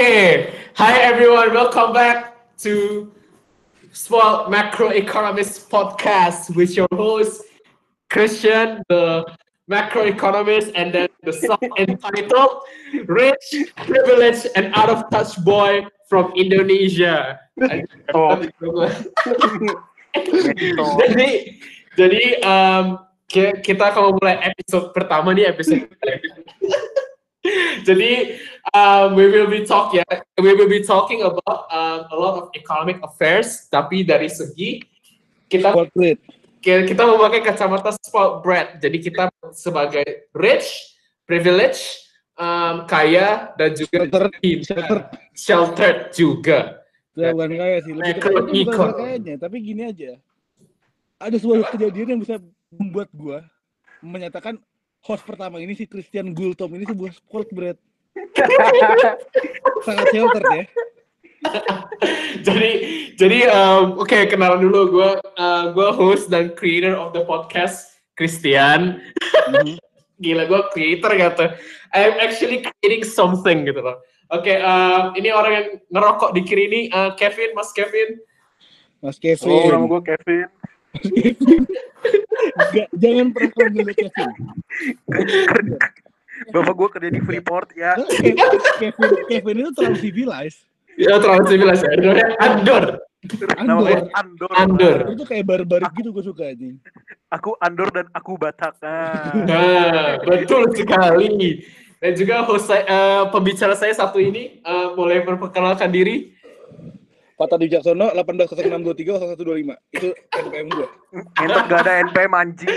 Okay. Hi everyone. Welcome back to Small Macroeconomist Podcast with your host Christian, the macroeconomist, and then the self-entitled, rich, privileged, and out of touch boy from Indonesia. Oh. jadi, jadi um, kita akan mulai episode pertama nih episode. Jadi um, we will be talk ya, we will be talking about um, a lot of economic affairs. Tapi dari segi kita Corporate. kita memakai kacamata spoiled brat. Jadi kita sebagai rich, privileged, um, kaya dan juga Sheltered. Sheltered. sheltered juga. Saya bukan kaya sih. Lebih tepatnya bukan econ. kayaknya, tapi gini aja. Ada sebuah kejadian yang bisa membuat gua menyatakan host pertama ini si Christian Gultom ini sebuah sport bread. Sangat sheltered ya. jadi jadi um, oke kenalan dulu gue uh, gue host dan creator of the podcast Christian Mhm. gila gue creator gitu I'm actually creating something gitu loh oke um, ini orang yang ngerokok di kiri ini uh, Kevin Mas Kevin Mas Kevin. Oh, nama gue Kevin. Jangan pernah panggil dia Kevin. Bapak gue kerja di Freeport ya. Kevin, Kevin itu terlalu civilized. ya terlalu civilized ya namanya Andor Namanya Andor. Andor. Itu kayak barbarik gitu gue suka aja. Aku Andor dan aku Batak. Nah. nah betul sekali dan juga host saya, uh, pembicara saya satu ini uh, boleh memperkenalkan diri Pak Tadi Wijaksono 180623 1125. Itu NPM gue. Entot gak ada NPM anjing.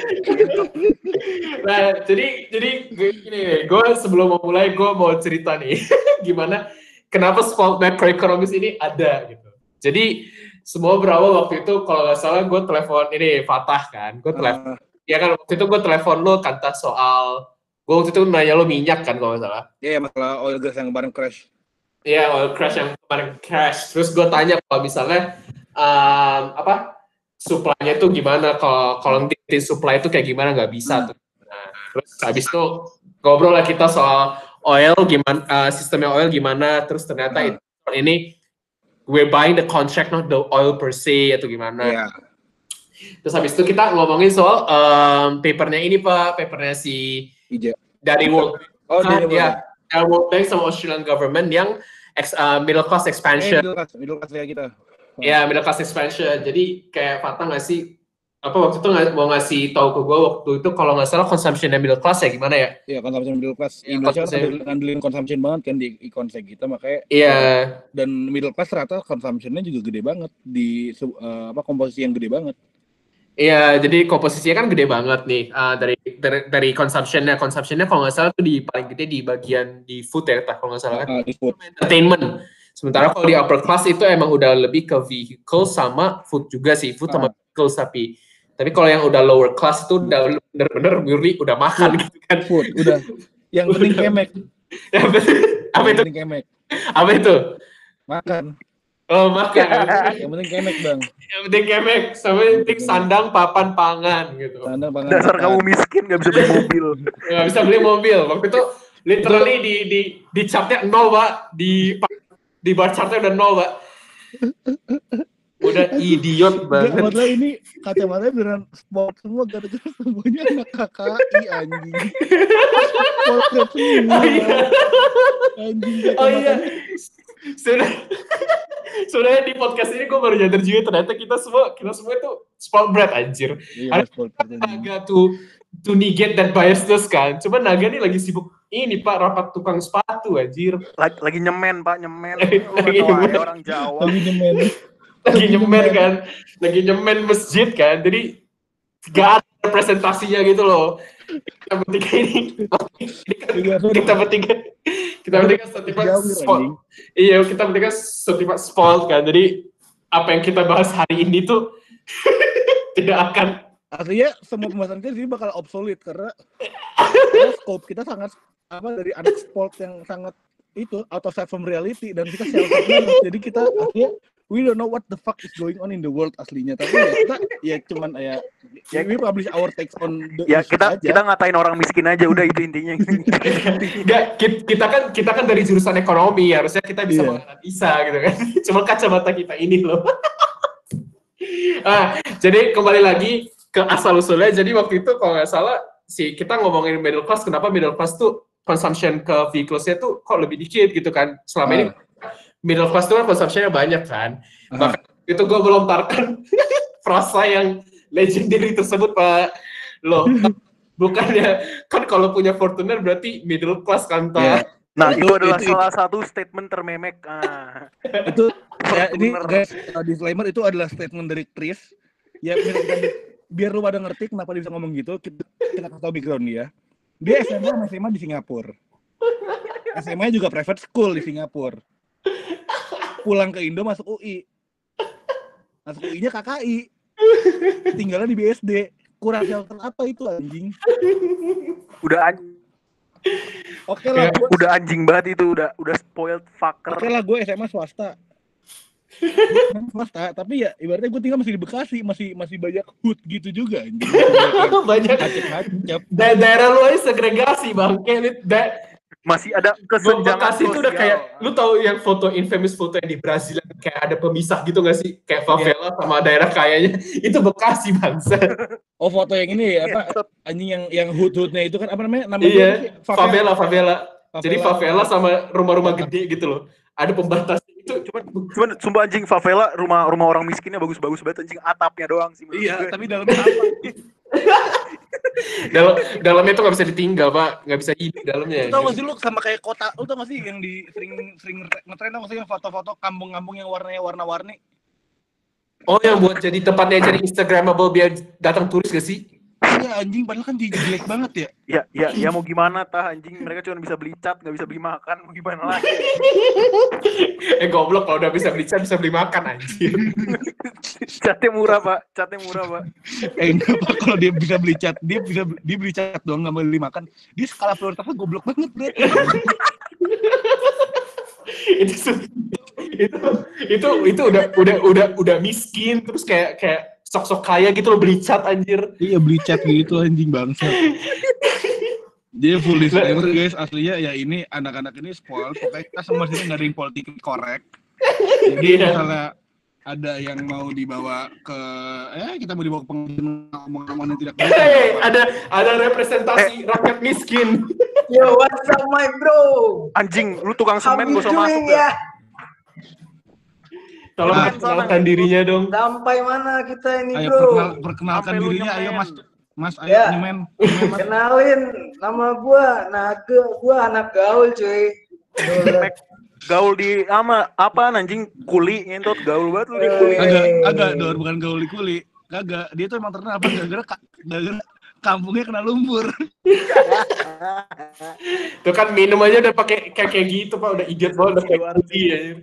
Nah, jadi jadi gue- gini nih, gue sebelum mau mulai gue mau cerita nih gimana kenapa sport macroeconomist ini ada gitu. Jadi semua berawal waktu itu kalau nggak salah gue telepon ini Fatah kan, gue telepon Ah, ya kan waktu itu gue telepon lo kata soal gue waktu itu nanya lo minyak kan kalau nggak salah. Iya masalah oil gas yang kemarin crash. Iya, oil crash yang kemarin crash. Terus gue tanya kalau misalnya um, apa supply-nya itu gimana kalau kalau nanti supply itu kayak gimana nggak bisa tuh. Nah, terus habis itu ngobrol lah kita soal oil gimana uh, sistemnya oil gimana. Terus ternyata Hmm. itu, ini we're buying the contract not the oil per se atau gimana. Iya. Terus habis itu kita ngomongin soal um, papernya ini pak, papernya si Ija. dari World Oh, Kan, dia ya, uh, World Bank sama Australian government yang ex, uh, middle class Eh, expansion. middle class, middle class kayak kita. Ya, middle class expansion. Jadi kayak Fatah ngasih apa waktu itu mau ngasih tahu ke gue waktu itu kalau nggak salah consumption middle class ya gimana ya? Iya, consumption middle class. Iya, Indonesia kan consumption. ngandelin- consumption banget kan di e-konsep kita makanya Iya, dan middle class ternyata consumptionnya juga gede banget di eh, apa komposisi yang gede banget. Iya. Jadi komposisinya kan gede banget nih uh, dari dari, dari consumptionnya. Consumptionnya kalau nggak salah tuh di paling gede di bagian di food ya, kalau nggak salah kan? Ah, di food. Entertainment. Sementara kalau di upper class itu emang udah lebih ke vehicle sama food juga sih, food sama Ah. vehicles tapi tapi kalau yang udah lower class itu udah bener-bener murni udah makan gitu kan. Food udah. Yang penting kemek. apa itu? Apa itu? Makan. Oh makan. Yang penting kemek, Bang. yang penting kemek, sama yang penting sandang, papan, pangan gitu. Tanda pangan. Dasar kamu miskin gak bisa beli mobil. Nggak bisa beli mobil. Waktu itu literally di di di chartnya nol pak, di di bar chartnya udah nol pak. Udah idiot banget. padahal ini kacamatanya beneran sport semua gara-gara semuanya anak KKI anjing. Sport semua. Oh iya. Anjing Oh iya. Sudah Sebenarnya di podcast ini gue baru nyadar juga ternyata kita semua kita semua itu sport bread anjir. Iya, Ada-. Naga tuh to negate that biasness kan. Cuma Naga nih lagi sibuk ini Pak rapat tukang sepatu anjir. Lagi, lagi nyemen pak, nyemen. Lagi Oh, nyemen. orang Jawa. Lagi nyemen. Lagi Lagi nyemen nyemen. kan. Lagi nyemen masjid kan. Jadi gak ada representasinya gitu loh. Kita bertiga ini Iya, kita bertiga kita bertiga setiap anjing. Iya, kita bertiga setiap sport kan. Jadi apa yang kita bahas hari ini tuh tidak akan Artinya semua pembahasan kita di sini bakal obsolete karena, karena scope kita sangat apa dari anak sport yang sangat itu out of sight from reality dan kita shelter banget. Jadi kita akhirnya we don't know what the fuck is going on in the world aslinya tapi ya kita ya cuman ya Ya, we publish our takes on the Ya kita aja. kita ngatain orang miskin aja udah itu intinya. Ki- kita kan kita kan dari jurusan ekonomi harusnya kita bisa Iya. menganalisa gitu kan. Cuma kacamata kita ini loh. ah, jadi kembali lagi ke asal usulnya. Jadi waktu itu kalau nggak salah si kita ngomongin middle class, kenapa middle class tuh consumption ke vehiclesnya tuh kok lebih dikit gitu kan? Selama ini middle class tuh kan consumptionnya banyak kan. Bahkan itu gue melontarkan frasa yang legendary tersebut pak loh bukannya kan kalau punya Fortuner berarti middle class kan. Pak? Nah, itu, Itu- adalah itu- salah satu statement termemek. Ah. itu ya, ini guys uh, disclaimer itu adalah statement dari Chris ya biar, biar- biar lu pada ngerti kenapa dia bisa ngomong gitu kita, kita kasih tahu background dia dia SMA sama SMA di Singapura SMA juga private school di Singapura pulang ke Indo masuk UI masuk UI nya KKI tinggalnya di BSD kurang shelter apa itu anjing? Udah an- oke lah Ya, gua- udah anjing banget itu, udah udah spoiled fucker. Oke lah gue SMA swasta. Swasta, tapi ya ibaratnya gue tinggal masih di Bekasi, masih masih banyak hood gitu juga anjing. banyak. Da- daerah lu aja segregasi bang kayak da- Masih ada kesenjangan Bekasi itu udah kayak lu tahu yang foto infamous foto yang di Brazil yang kayak ada pemisah gitu gak sih? Kayak favela sama daerah kayanya. Itu Bekasi bangsa Oh foto yang ini ya, apa anjing yang yang hood hoodnya itu kan apa namanya? Namanya iya sih? favela. Favela jadi favela sama rumah-rumah gede gitu loh. Ada pembatas itu. Cuman, cuman sumpah anjing favela rumah rumah orang miskinnya bagus-bagus banget anjing. Atapnya doang sih. Iya, tapi dalamnya apa? dalam dalamnya itu nggak bisa ditinggal pak. Nggak bisa hidup dalamnya tau gak sih lu sama kayak kota, lu tau gak sih yang di sering sering ngetren tau gak sih yang foto-foto kampung-kampung yang warnanya warna-warni? oh yang buat jadi tempatnya jadi instagramable biar datang turis gak sih Iya anjing, padahal kan jelek banget ya. Ya, ya, ya mau gimana tah anjing mereka cuma bisa beli cat nggak bisa beli makan mau gimana lagi? eh goblok kalau udah bisa beli cat bisa beli makan anjir Catnya murah pak, catnya murah pak. Eh enggak Pak, kalau dia bisa beli cat, dia bisa dia beli cat doang nggak beli makan. Dia skala prioritasnya goblok banget, Bre. itu itu itu itu udah udah udah udah miskin terus kayak kayak sok-sok kaya gitu loh beli cat anjir Iya beli cat gitu anjing bangsa. Dia full disclaimer guys, aslinya ya ini anak-anak ini spoil, pokoknya kita semua sini nggak ada yang politik correct. Jadi Iya. misalnya ada yang mau dibawa ke, eh kita mau dibawa ke pengadilan ngomong-ngomong yang tidak benar. Hey, ada ada representasi rakyat miskin Yo, what's up, my bro? Anjing, lu tukang semen gak usah masuk doing dah. Ya? tolong Nah, perkenalkan dirinya dong Sampai mana kita ini, Ayo bro? perkenal, perkenalkan Sampai dirinya, ayo mas, mas, ayo Ya. nyemen, nyemen, mas. Kenalin, nama gua Naga, gua anak gaul, cuy. Gaul di ama apa anjing kuli ngentot gaul banget lu di kuli. Agak, agak, dor, bukan gauli kuli. Kagak, dia tuh emang terkenal apa gara-gara gara-gara kampungnya kena lumpur. tuh kan minum aja udah pakai kayak kayak gitu pak udah idiot banget udah kayak anjir.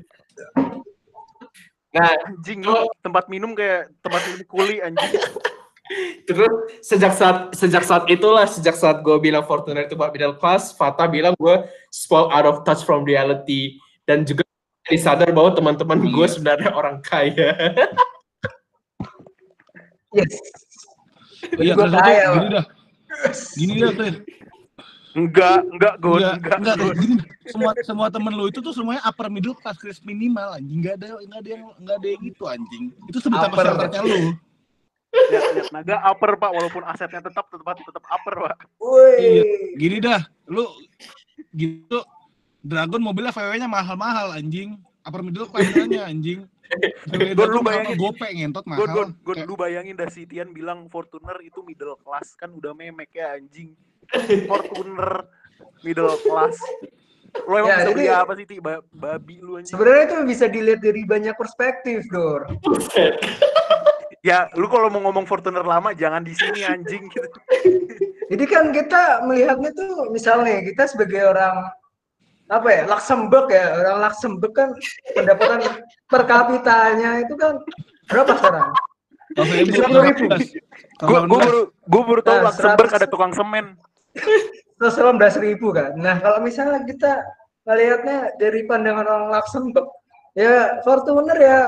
Nah Anjing lu tempat minum kayak tempat minum kuli anjing. Terus sejak saat sejak saat itulah sejak saat gue bilang Fortuner itu buat middle class, Fata bilang gue spoiled out of touch from reality dan juga disadar bahwa teman-teman gue Iya. sebenarnya orang kaya. Yes. Iya, itu kaya, gini dah. Gini dah. Enggak, enggak gue, Enggak, enggak. enggak, gini. Semua semua temen lu itu tuh semuanya upper middle class, Chris minimal anjing. Enggak ada enggak ada yang enggak ada yang itu anjing. Itu sebutan Upper. masyarakatnya lu. Ya, ya, naga upper pak, walaupun asetnya tetap tetap tetap upper pak. Woi. Iya. Gini dah, lu gitu Dragon mobilnya VW-nya mahal-mahal anjing. Upper middle class nya anjing. Gua lu Dragon bayangin. mahal, gope ngentot Gue mahal. gue gue dulu bayangin dah si Tian bilang Fortuner itu middle class kan udah memek ya anjing. Fortuner middle class. Lo emang Ya, bisa beli apa sih ti Ba- babi lu anjing? Sebenarnya itu bisa dilihat dari banyak perspektif, Dor. Ya, lu kalau mau ngomong Fortuner lama jangan di sini anjing gitu. Jadi kan kita melihatnya tuh misalnya kita sebagai orang apa ya Luxembourg ya orang Luxembourg kan pendapatan per kapitanya itu kan berapa sekarang? Kalau saya bu- 10.000. Gue gue baru gue baru tahu Nah, Luxembourg 100. ada tukang semen. Terus ribu kan. Nah kalau misalnya kita melihatnya dari pandangan orang Luxembourg, ya Fortuner ya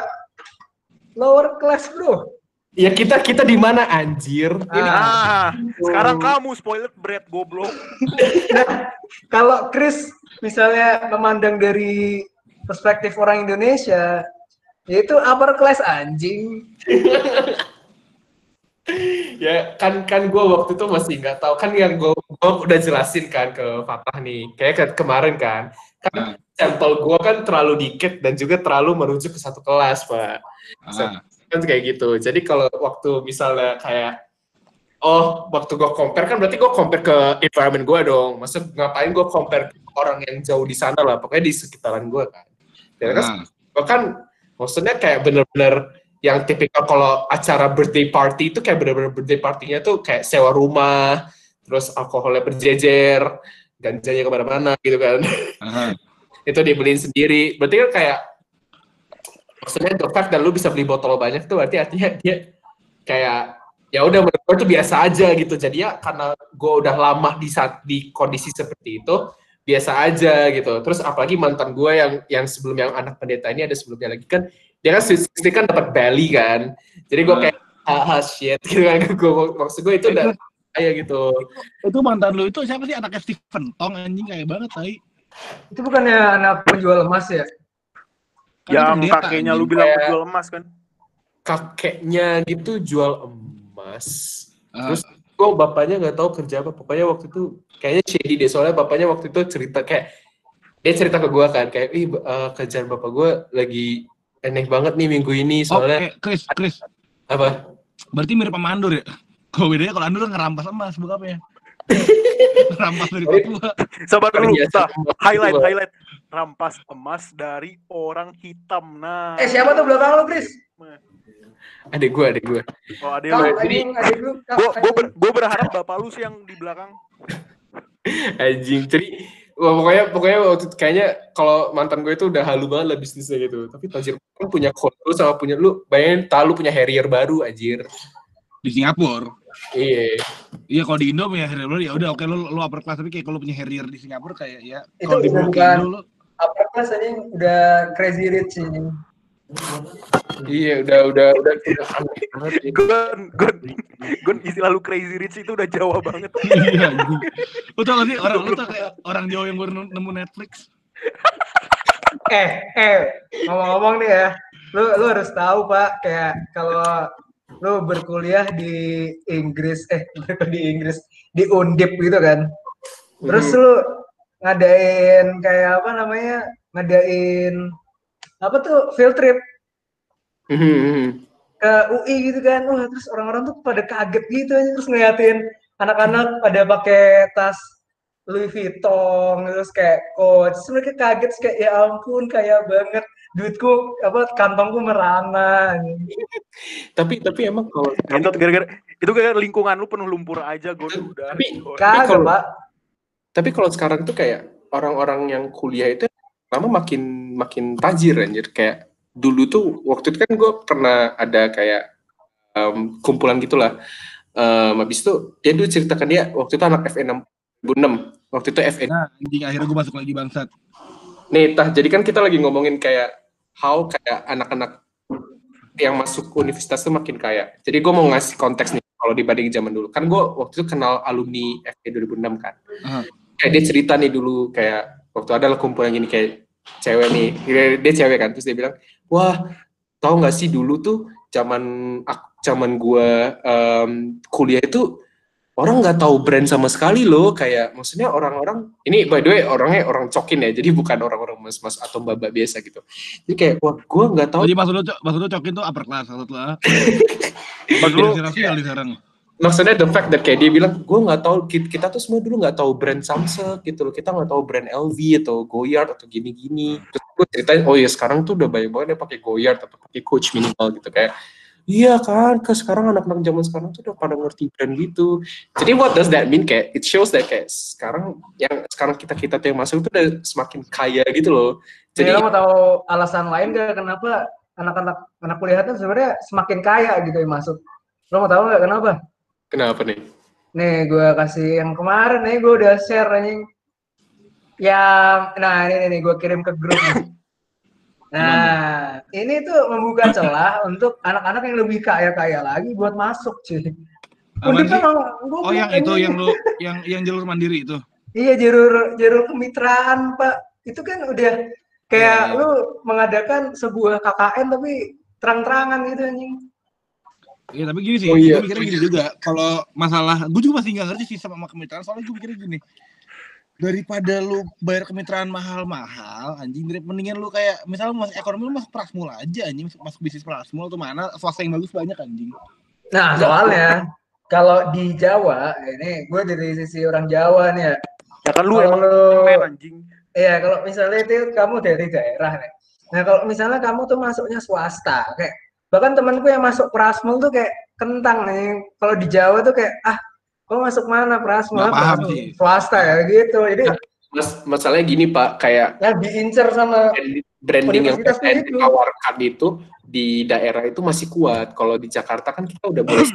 lower class bro. Ya kita kita di mana anjir? Ini Ah. Ah, sekarang kamu spoiled bread goblok. Nah, kalau Chris misalnya memandang dari perspektif orang Indonesia, yaitu upper class anjing. ya kan kan gue waktu itu masih nggak tahu. Kan yang gue udah jelasin kan ke Fatah nih. Kayak ke, kemarin kan. Kan sampel gue kan terlalu dikit dan juga terlalu merujuk ke satu kelas pak. Ah. kan kayak gitu. Jadi kalau waktu misalnya kayak oh waktu gue compare kan berarti gue compare ke environment gue dong. Maksud ngapain gue compare ke orang yang jauh di sana lah. Pokoknya di sekitaran gue kan. Ya kan? Ah. gue kan maksudnya kayak bener-bener yang tipikal kalau acara birthday party itu kayak bener-bener birthday partinya tuh kayak sewa rumah terus alkoholnya berjejer ganjanya ke mana-mana gitu kan. Ah. itu dibeliin sendiri. Berarti kan kayak maksudnya the fact that lu bisa beli botol banyak tuh berarti artinya dia kayak ya udah menurut gue itu biasa aja gitu. Jadi ya karena gue udah lama di saat di kondisi seperti itu biasa aja gitu. Terus apalagi mantan gue yang yang sebelum yang anak pendeta ini ada sebelumnya lagi kan dia kan sisi kan dapat belly kan jadi gue Hmm. kayak haha shit gitu kan gue maksud gue itu udah kayak gitu Itu mantan lu itu siapa sih anaknya Stephen Tong anjing kayak banget tai. Itu bukannya anak penjual emas ya? Kan Yang pendeta, kakeknya lu bilang penjual emas kan? kakeknya gitu jual emas Ah. terus gue bapaknya nggak tahu kerja apa pokoknya waktu itu kayaknya shady deh soalnya bapaknya waktu itu cerita kayak dia cerita ke gue kan kayak ih eh, kerjaan bapak gue lagi aneh banget nih minggu ini soalnya eh, Chris, Chris. apa Berarti mirip sama Andur ya? Kok bedanya kalau Andur ngerampas emas bokapnya. Rampas dari Papua. Sabar dulu, Tah. emas highlight, highlight. Rampas emas dari orang hitam. Nah, Eh siapa tuh belakang lu, Chris? adik gue adik gue oh, ada lu. jadi- Gue berharap bapak lu sih yang di belakang. anjing jadi wah, pokoknya pokoknya waktu itu kayaknya kalau mantan gue itu udah halu banget lah bisnisnya gitu tapi tajir kan punya kondo sama punya lu bayangin tak lu punya Harrier baru anjir Di Singapura. iya Iya kalau di Indo punya Harrier baru ya udah oke lu lu upper class tapi kayak kalau punya Harrier di Singapura kayak ya Itu kalau di bukan- Indo lu Upper class anjing udah crazy rich anjing. Iya udah udah udah udah aneh banget ini. Gon, gon, gon istilah lu crazy rich itu udah Jawa banget. iya. Lu tau gak sih orang lu tau kayak orang Jawa yang baru nemu Netflix. Eh, eh, ngomong-ngomong nih ya, lu lu harus tahu Pak, kayak kalau lu berkuliah di Inggris, eh di Inggris, di Undip gitu kan, terus Mhm. lu ngadain kayak apa namanya, ngadain apa tuh? Field trip. Mhm, mhm. ke UI gitu kan, wah terus orang-orang tuh pada kaget gitu aja. Terus ngeliatin anak-anak pada pakai tas Louis Vuitton terus kayak coach. Terus mereka kaget terus kayak ya ampun kaya banget. Duitku apa kantongku merana. Tapi tapi emang kalau Itu gara-gara itu gara-gara lingkungan lu penuh lumpur aja, gon. Udah. Tapi- kagak kalau- pak. tapi kalau sekarang tuh kayak orang-orang yang kuliah itu lama makin makin tajir anjir kayak dulu tuh waktu itu kan gue pernah ada kayak em, kumpulan gitulah um, habis itu dia dulu ceritakan dia waktu itu anak FN 2006 waktu itu FN Nah, anjing akhirnya gue masuk lagi bangsat. nih tah jadi kan kita lagi ngomongin kayak how kayak anak-anak yang masuk universitas tuh makin kaya jadi gue mau ngasih konteks nih kalau dibanding zaman dulu kan gue waktu itu kenal alumni FE 2006 kan Aha. kayak dia cerita nih dulu kayak waktu ada lah kumpulan gini kayak cewek nih dia, dia cewek kan terus dia bilang wah tahu nggak sih dulu tuh zaman zaman gua em, kuliah itu orang nggak tahu brand sama sekali loh kayak maksudnya orang-orang ini by the way orangnya orang cokin ya jadi bukan orang-orang mas-mas atau mbak-mbak biasa gitu jadi kayak wah gua nggak tahu jadi maksud lu, maksud lu cokin tuh upper class maksud lu. ah? Maksud lu di sekarang. Maksudnya the fact that kayak dia bilang gue nggak tahu ki- kita tuh semua dulu nggak tahu brand Samsung gitu loh. Kita nggak tahu brand LV atau Goyard atau gini-gini. Terus gue ceritain oh ya sekarang tuh udah banyak banget yang pakai Goyard atau pakai Coach minimal gitu. Kayak iya kan ke sekarang anak-anak zaman sekarang tuh udah pada ngerti brand gitu. Jadi what does that mean? Kayak it shows that kayak sekarang yang sekarang kita kita tuh yang masuk itu udah semakin kaya gitu loh. Jadi lo mau tahu alasan lain gak kenapa anak-anak anak kuliah itu sebenarnya semakin kaya gitu yang masuk? Lo mau tahu nggak kenapa kenapa nih Nih, gue kasih yang kemarin nih, gue udah share anjing. Yang, nah ini nih, gue kirim ke grup. nih. Nah, ini tuh membuka celah untuk anak-anak yang lebih kaya-kaya lagi buat masuk, cuy. Goblok, Oh yang itu yang lu yang yang jalur mandiri itu. Iya, jalur jalur kemitraan, Pak. Itu kan udah kayak Iya, iya. lu mengadakan sebuah KKN tapi terang-terangan gitu anjing. Iya tapi gini sih, Oh, iya. gue mikirnya gini juga. Kalau masalah, gue juga masih nggak ngerti sih sama kemitraan. Soalnya gue mikirnya gini, daripada lu bayar kemitraan mahal-mahal, anjing, dari mendingan lu kayak misalnya masuk ekonomi lu masuk prasmul aja, anjing, masuk, masuk bisnis prasmul tuh mana swasta yang bagus banyak anjing. Nah, soalnya kalau di Jawa, ini gue dari sisi orang Jawa nih ya. Ya kan lu Kalau emang lu- anjing. Iya, kalau misalnya itu kamu dari daerah nih. Nah, kalau misalnya kamu tuh masuknya swasta, kayak bahkan temanku yang masuk Prasmul tuh kayak kentang nih. Kalau di Jawa tuh kayak ah, kau masuk mana Prasmul? Paham sih. Swasta ya gitu. Jadi Mas, masalahnya gini Pak, kayak yang diincer sama branding yang PTN itu. ditawarkan itu di daerah itu masih kuat. Kalau di Jakarta kan kita udah mulai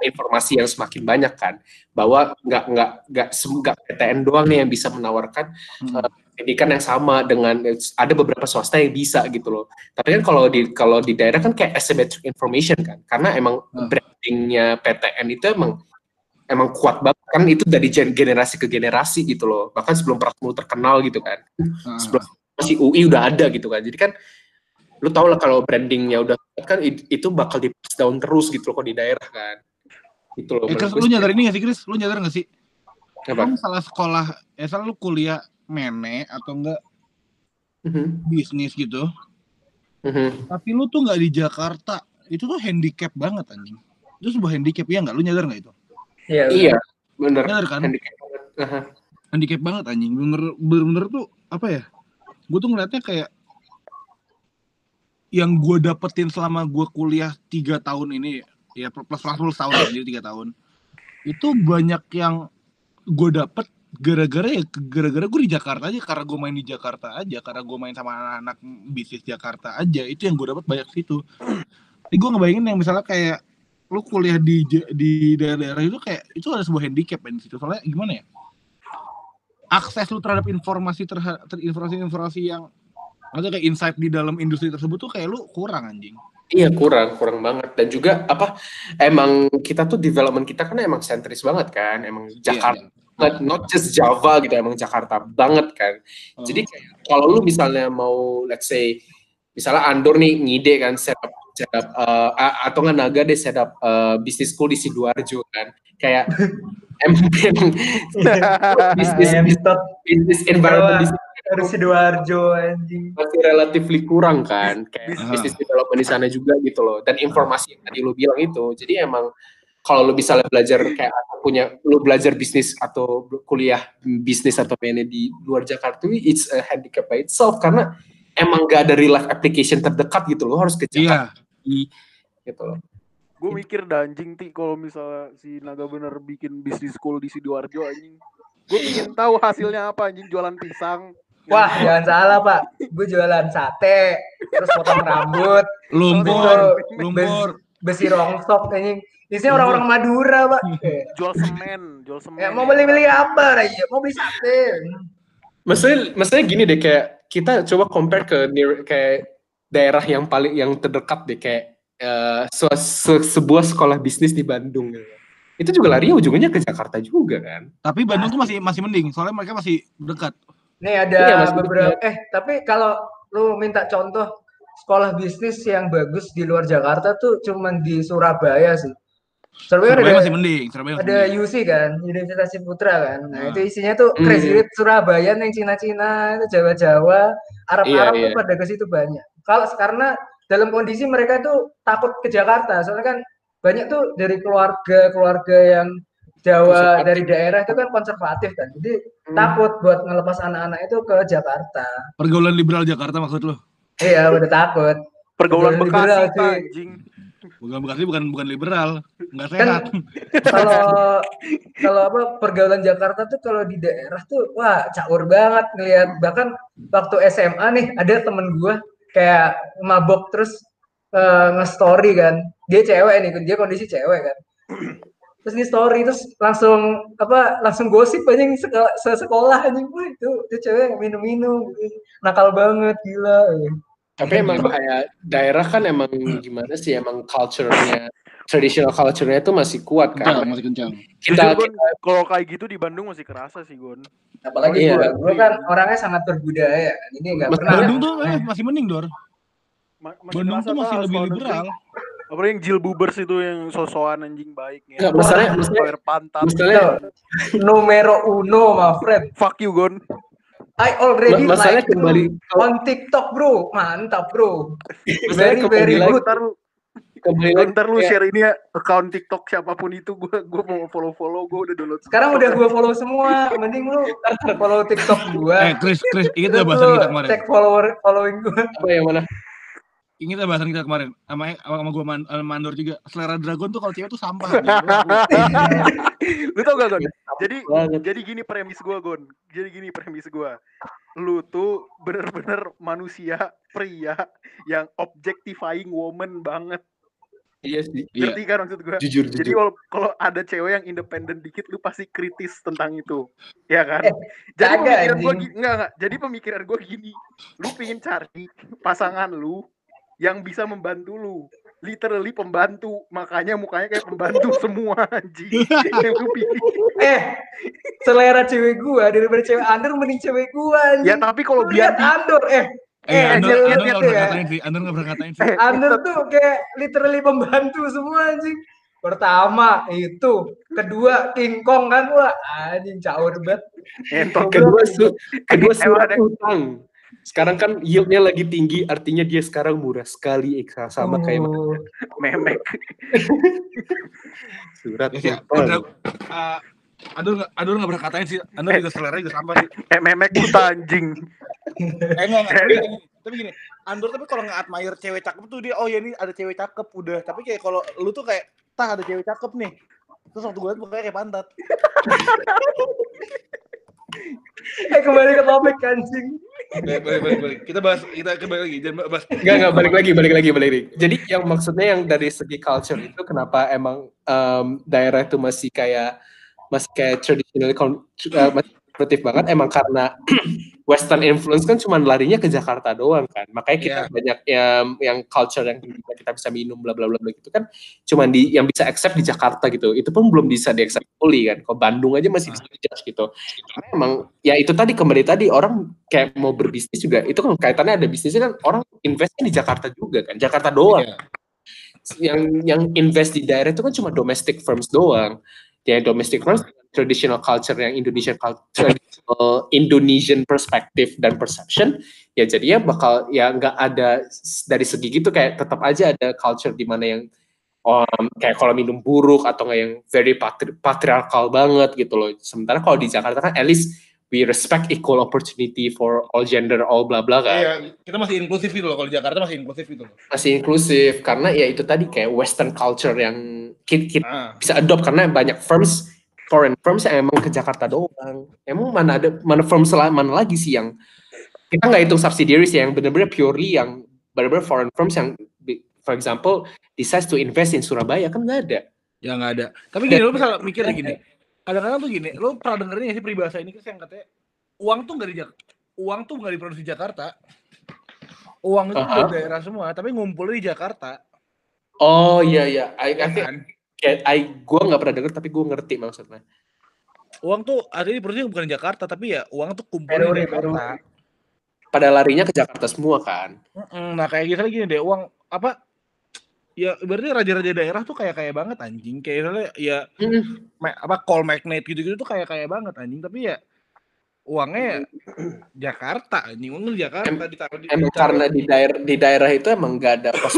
informasi yang semakin banyak kan, bahwa nggak nggak nggak sem- nggak PTN doang nih yang bisa menawarkan Hmm. eh, pendidikan yang sama dengan ada beberapa swasta yang bisa gitu loh. Tapi kan kalau di kalau di daerah kan kayak asymmetric information kan, karena emang Hmm. brandingnya PTN itu emang emang kuat banget kan itu dari gen- generasi ke generasi gitu loh. Bahkan sebelum Prasmul terkenal gitu kan Nah, sebelum masih UI udah ada gitu kan. Jadi kan lu tau lah kalau brandingnya udah kan itu bakal di pass down terus gitu loh kalau di daerah kan. Itu loh. Eh, Chris, lu nyadar ini gak sih, Chris? Lu nyadar gak sih? Apa? Lu salah sekolah, eh salah lu kuliah mene atau enggak Mhm, bisnis gitu, mhm. tapi lu tuh nggak di Jakarta, itu tuh handicap banget anjing. Itu sebuah handicap ya nggak? Lu nyadar nggak itu? Iya. Iya, bener. Nyadar kan? Handicap banget. Handicap banget anjing bener bener tuh apa ya gue tuh ngeliatnya kayak yang gue dapetin selama gue kuliah tiga tahun ini ya plus plus plus tahun jadi tiga tahun itu banyak yang gue dapet gara-gara ya gara-gara gue di Jakarta aja karena gue main di Jakarta aja karena gue main sama anak-anak bisnis Jakarta aja itu yang gue dapet banyak situ tapi gue ngebayangin yang misalnya kayak lu kuliah di di daerah-daerah itu kayak itu ada sebuah handicap di situ soalnya gimana ya akses lu terhadap informasi terhadap informasi-informasi yang ada kayak insight di dalam industri tersebut tuh kayak lu kurang anjing. Iya kurang, kurang banget. Dan juga apa? Emang kita tuh development kita kan emang sentris banget kan, emang Jakarta, not- not just Java gitu, emang Jakarta banget kan. Oh. Jadi kayak kalau lu misalnya mau let's say misalnya Andor nih ngide kan setup setup uh, a- atau nggak Naga deh setup uh, bisnis school di Sidoarjo kan. Kayak emang emang bisnis bisnis, Entot bisnis environment di Sidoarjo anjing. masih relatively kurang kan kayak Ah. bisnis development di sana juga gitu loh dan informasi yang tadi lu bilang itu jadi emang kalau lu bisa belajar kayak atau punya lu belajar bisnis atau kuliah bisnis atau PNE di luar Jakarta it's a handicap by itself karena emang gak ada real life application terdekat gitu loh harus ke Iya. Jakarta gitu loh Gue mikir dah anjing ti kalau misalnya si Naga bener bikin bisnis school di Sidoarjo anjing. Gue ingin tahu hasilnya apa anjing jualan pisang. Wah, jangan salah, Pak. Gue jualan sate, terus potong rambut, Lumpur, Besi- lumpur. besi rongsok anjing. Isinya orang-orang Madura, Pak. Jual semen, jual semen. Ya, mau beli-beli apa lagi? Mau beli sate. Maksudnya maksudnya gini deh kayak kita coba compare ke near, kayak daerah yang paling yang terdekat deh kayak eh, se- se- sebuah sekolah bisnis di Bandung gitu. itu juga larinya ujungnya ke Jakarta juga kan Tapi Bandung tuh masih masih mending, soalnya mereka masih dekat. Nih ada Iya, Mas, beberapa eh tapi kalau lu minta contoh sekolah bisnis yang bagus di luar Jakarta tuh cuman di Surabaya sih. Surabaya, Surabaya ada masih mending, Surabaya masih ada mending. UC kan, Universitas Ciputra kan. Nah, Hmm. itu isinya tuh Hmm. Crazy Rich Surabaya yang Cina-Cina, itu Jawa-Jawa, Arab-Arab Iya, tuh iya. pada ke situ banyak. Kalau karena dalam kondisi mereka tuh takut ke Jakarta, soalnya kan banyak tuh dari keluarga-keluarga yang Jawa dari daerah itu kan konservatif kan. Jadi Hmm. takut buat ngelepas anak-anak itu ke Jakarta. Pergaulan liberal Jakarta maksud lu? Iya, udah takut. Pergaulan Pergaulan Bekasi liberal, anjing. Bukan Bekasi bukan bukan liberal, nggak Kan sehat. kalau kalau apa pergaulan Jakarta tuh kalau di daerah tuh wah caur banget ngelihat. Bahkan waktu SMA nih ada temen gua kayak mabok terus eh, nge-story kan. Dia cewek nih dia kondisi cewek kan. Terus di story terus langsung apa langsung gosip anjing sekolah, sekolah anjing. Wah itu itu cewek minum-minum. Nakal banget gila Tapi emang kayak daerah kan emang gimana sih emang culture-nya traditional culture-nya itu masih kuat Kencang, kan. masih kencang. Kita, Jujur, Gon, kalau kayak gitu di Bandung masih kerasa sih Gon. Apalagi Iya. gua kan orangnya sangat berbudaya kan. Ini nggak Mas pernah. Bandung tuh eh, masih mending, Dor. Ma- Bandung kerasa, tuh masih lebih liberal. Apalagi yang Jill Bubers itu yang sosokan anjing baik ya. Nggak, masalahnya- masalahnya- pantat. misalnya Numero uno, my friend. Fuck you Gon. I already ma- masalahnya like you kembali on TikTok, bro. Mantap, bro. Very, very good. Ntar lu, kembali lagi ntar lu share ini ya account TikTok siapa pun itu gue gue mau follow follow gue udah download. Sekarang udah gua follow semua. Mending lu follow TikTok Eh, gua. Chris, Chris, bahasan lu kita kemarin? cek follower following gua. apa yang mana? Ingat gak bahasan kita kemarin? Sama sama, sama gua man, sama Mandor juga. Selera Dragon tuh kalau cewek tuh sampah. lu tau gak Gon? Jadi Banget. jadi gini premis gue Gon. Jadi gini premis gue. Lu tuh bener-bener manusia pria yang objectifying woman banget. Iya sih. Iya. Ngerti kan maksud gue? Jujur, Jadi jujur. kalau kalau ada cewek yang independen dikit, lu pasti kritis tentang itu, ya kan? Eh, Jadi pemikiran gue enggak, enggak. Jadi pemikiran gue gini, lu pingin cari pasangan lu yang bisa membantu lu, literally pembantu, makanya mukanya kayak pembantu semua anjing. Eh, selera cewek gua daripada cewek Andor mending cewek gua anjing. Ya tapi kalau Lu lihat biar di, Andor, eh, Eh, Eh, Andor, lihat- lihat ya. ngatain sih. Andor gak pernah ngatain sih. eh, Andor tuh kayak literally pembantu semua anjing. Pertama itu, kedua King Kong kan wah anjing caur banget. entot Kedua, su- kedua surat utang. Sekarang kan yieldnya lagi tinggi, artinya dia sekarang murah sekali eh, sama kayak Oh. memek. surat Ya. Andor, uh, Andor, gak- Andor gak pernah katain sih. Andor juga selera juga sampah sih. Eh, memek buta anjing. Eh, enggak, enggak. Tapi gini, tapi gini. Andor tapi kalau nggak admire cewek cakep tuh dia, oh ya ini ada cewek cakep udah. Tapi kayak kalau lu tuh kayak, tah ada cewek cakep nih. Terus waktu gue liat mukanya kayak pantat. Eh kembali ke topik anjing. Balik, balik, balik, balik. Kita bahas, kita kembali lagi. Jangan bahas. Enggak, enggak, balik lagi, balik lagi, balik lagi. Jadi yang maksudnya yang dari segi culture itu kenapa emang em, daerah itu masih kayak masih kayak traditional eh, masih konservatif banget emang karena western influence kan cuma larinya ke Jakarta doang kan. Makanya kita Iya. banyak yang yang culture yang kita bisa minum bla bla bla bla gitu kan cuma di yang bisa accept di Jakarta gitu. Itu pun belum bisa di accept fully kan. Kalau Bandung aja masih bisa dijudge gitu. Karena emang ya itu tadi kembali tadi orang kayak mau berbisnis juga itu kan kaitannya ada bisnisnya kan orang investnya di Jakarta juga kan Jakarta doang Iya. yang yang invest di daerah itu kan cuma domestic firms doang yang domestic firms traditional culture yang Indonesian culture traditional Indonesian perspective dan perception ya jadinya bakal ya nggak ada dari segi gitu kayak tetap aja ada culture di mana yang um, kayak kalau minum buruk atau nggak yang very patri patriarchal banget gitu loh sementara kalau di Jakarta kan at least we respect equal opportunity for all gender all bla bla kan Iya, kita masih inklusif gitu loh. Kalau di Jakarta masih inklusif gitu loh. masih inklusif karena ya itu tadi kayak western culture yang kita, Ah. bisa adopt karena banyak firms foreign firms yang emang ke Jakarta doang emang mana ada mana firm sel- mana lagi sih yang kita nggak hitung subsidiaries ya yang benar-benar purely yang benar-benar foreign firms yang for example decides to invest in Surabaya kan nggak ada Ya nggak ada. Tapi gini, lu bisa mikir gini. Kadang-kadang tuh gini, lu pernah dengerin nggak sih peribahasa ini Chris, yang katanya uang tuh nggak di uang tuh nggak diproduksi di Jakarta. Uang itu Aha. dari daerah semua, tapi ngumpulnya di Jakarta. oh iya iya I, I ya think kan? Kayak I gue nggak pernah denger tapi gue ngerti maksudnya Uang tuh aslinya diproduksi bukan di Jakarta, tapi ya uang tuh Baru di Jakarta. pada larinya ke Jakarta semua kan Nah kayak gitu gini deh, uang apa? Ya berarti raja-raja daerah tuh kayak kayak banget anjing. Kayak misalnya ya ma- apa call magnet gitu-gitu tuh kayak kayak banget anjing. Tapi ya uangnya Jakarta anjing, uangnya di Jakarta ditaruh di emang ditaruh- karena di daerah di daerah itu emang nggak ada pos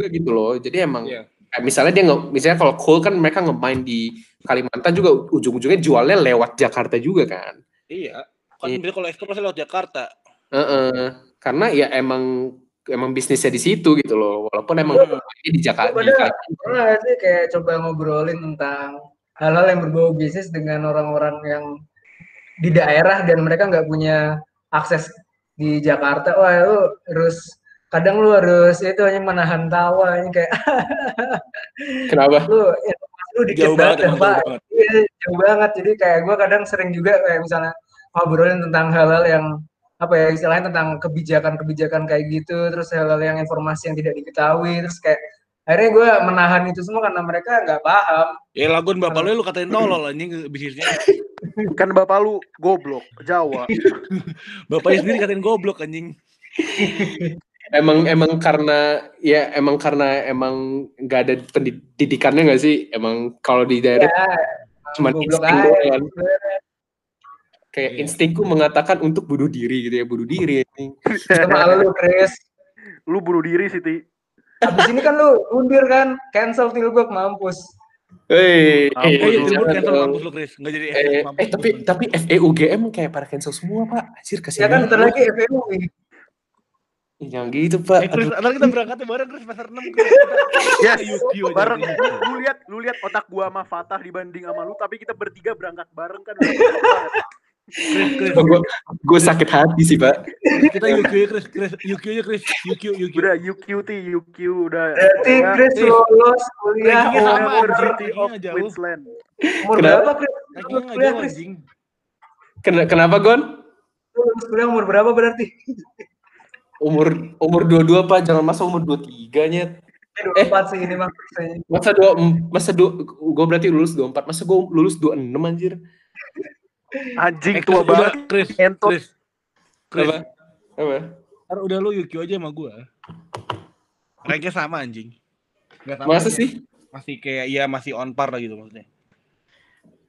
gitu loh jadi emang Iya. Kayak misalnya dia nggak misalnya kalau cool kan mereka ngemain di Kalimantan juga ujung-ujungnya jualnya lewat Jakarta juga kan Iya. Kan Iya. biasanya kalau ekspor pasti lewat Jakarta. Heeh. karena ya emang emang bisnisnya di situ gitu loh walaupun emang ini di Jakarta pernah sih kayak coba ngobrolin tentang hal-hal yang berbau bisnis dengan orang-orang yang di daerah dan mereka nggak punya akses di Jakarta. Wah lu harus kadang lu harus itu hanya menahan tawa ini kayak kenapa lu informasi lu dikit Jauh banget, banget, ya, Pak. jauh banget. Iya, jauh banget. Jadi kayak gue kadang sering juga kayak misalnya ngobrolin tentang hal-hal yang apa ya istilahnya tentang kebijakan-kebijakan kayak gitu terus hal-hal yang informasi yang tidak diketahui terus kayak akhirnya gue menahan itu semua karena mereka nggak paham Ya lagun bapak lu lu katain tolol anjing bisnisnya. Kan bapak lu goblok, Jawa. Bapaknya sendiri katain goblok anjing. Emang emang karena ya emang karena emang nggak ada pendidikannya nggak sih? Emang kalau di daerah ya Cuman goblok insting doang. kayak Iya. instingku mengatakan untuk bunuh diri gitu ya, bunuh diri. sama lu Chris lu bunuh diri Siti. Abis ini kan lu undir kan cancel tilbuk mampus Hei, eh, Eh, lu. Tilburg jangan cancel dong. mampus lu Chris. Enggak jadi Eh, mampus eh tapi tapi FEUGM kayak para cancel semua pak. Anjir ya kasihan. kan bentar lagi Ih, Jangan gitu pak. Eh, Chris, ntar kita berangkatnya bareng Chris pasar 6 Chris. Yes, Yukio aja, bareng. Chris. Lu, lihat, lu lihat otak gua sama Fatah dibanding sama lu, tapi kita bertiga berangkat bareng kan. gue gue sakit hati sih pak. Kita Yukio ya Chris, Chris. Yukio ya Chris. Yukio, Yukio. Udah UQT, UQ udah. berarti Ya, Chris lulus kuliah. University of. Queensland. umur Kenapa? berapa Chris kuliah Chris kenapa Gon? Lulus kuliah umur berapa berarti Umur umur dua dua pak, jangan masa umur dua tiga nyet. eh 24 sih ini mah. Masa dua masa dua gue berarti lulus dua empat, masa gue lulus dua enam anjir. Anjing Eh, tua banget. Chris. Chris. Chris. Apa? Apa? Ntar udah lu Yukio aja sama gua. Ranknya sama anjing. Nggak sama Masa aja. sih? Masih kayak ya masih on par lah gitu maksudnya.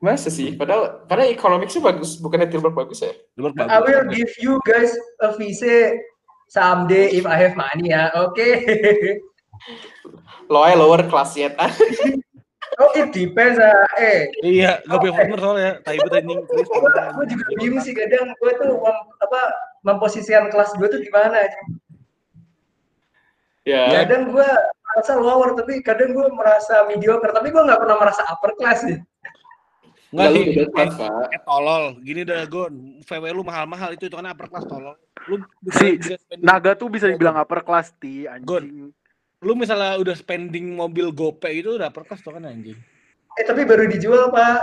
Masa sih? Padahal padahal economicsnya bagus, bukannya Tilburg bagus ya? Tilburg I will bagus. give you guys a visa someday if I have money ya oke Lo aja lower class ya. Ah, oh it depends ah. eh Iya, gak punya partner soalnya. Tai bet anjing gue juga bingung sih kadang gue tuh mem- apa memposisikan kelas gue tuh gimana ya. kadang gue merasa lower tapi kadang gue merasa mediocre tapi gue nggak pernah merasa upper class sih Enggak Lalu sih. udah Eh, eh, tolol. Gini dah Gon. VW lu mahal-mahal itu itu kan upper class tolol. Lu bisa, Si- Naga tuh bisa dibilang upper class ti anjing. lu misalnya udah spending mobil gope itu udah upper class tuh kan anjing. eh tapi baru dijual pak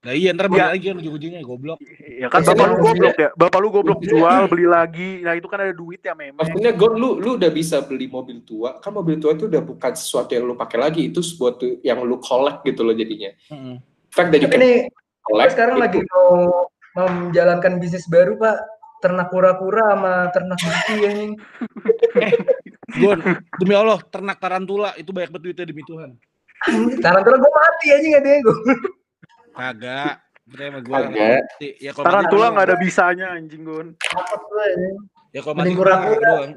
Nah iya ntar Ya. balik lagi kan ujung-ujungnya goblok. Ya kan bapak lu goblok ya. Bapak lu goblok jual, beli lagi. Nah, itu kan ada duit ya memang. Maksudnya gue lu lu udah bisa beli mobil tua, kan mobil tua itu udah bukan sesuatu yang lu pakai lagi, itu sesuatu yang lu collect gitu loh jadinya. Heeh. Fact that you can gue collect. sekarang itu- lagi mau menjalankan bisnis baru pak ternak kura-kura sama ternak bukti anjing Gon, demi Allah, ternak tarantula itu banyak banget duitnya demi Tuhan. tarantula gue mati anjing adanya gue Kagak. Percaya sama gua. Kagak. Ya kalau Tarantula mati- nggak ada bisanya anjing Gon. Ya kalau mati kura-kura. doang.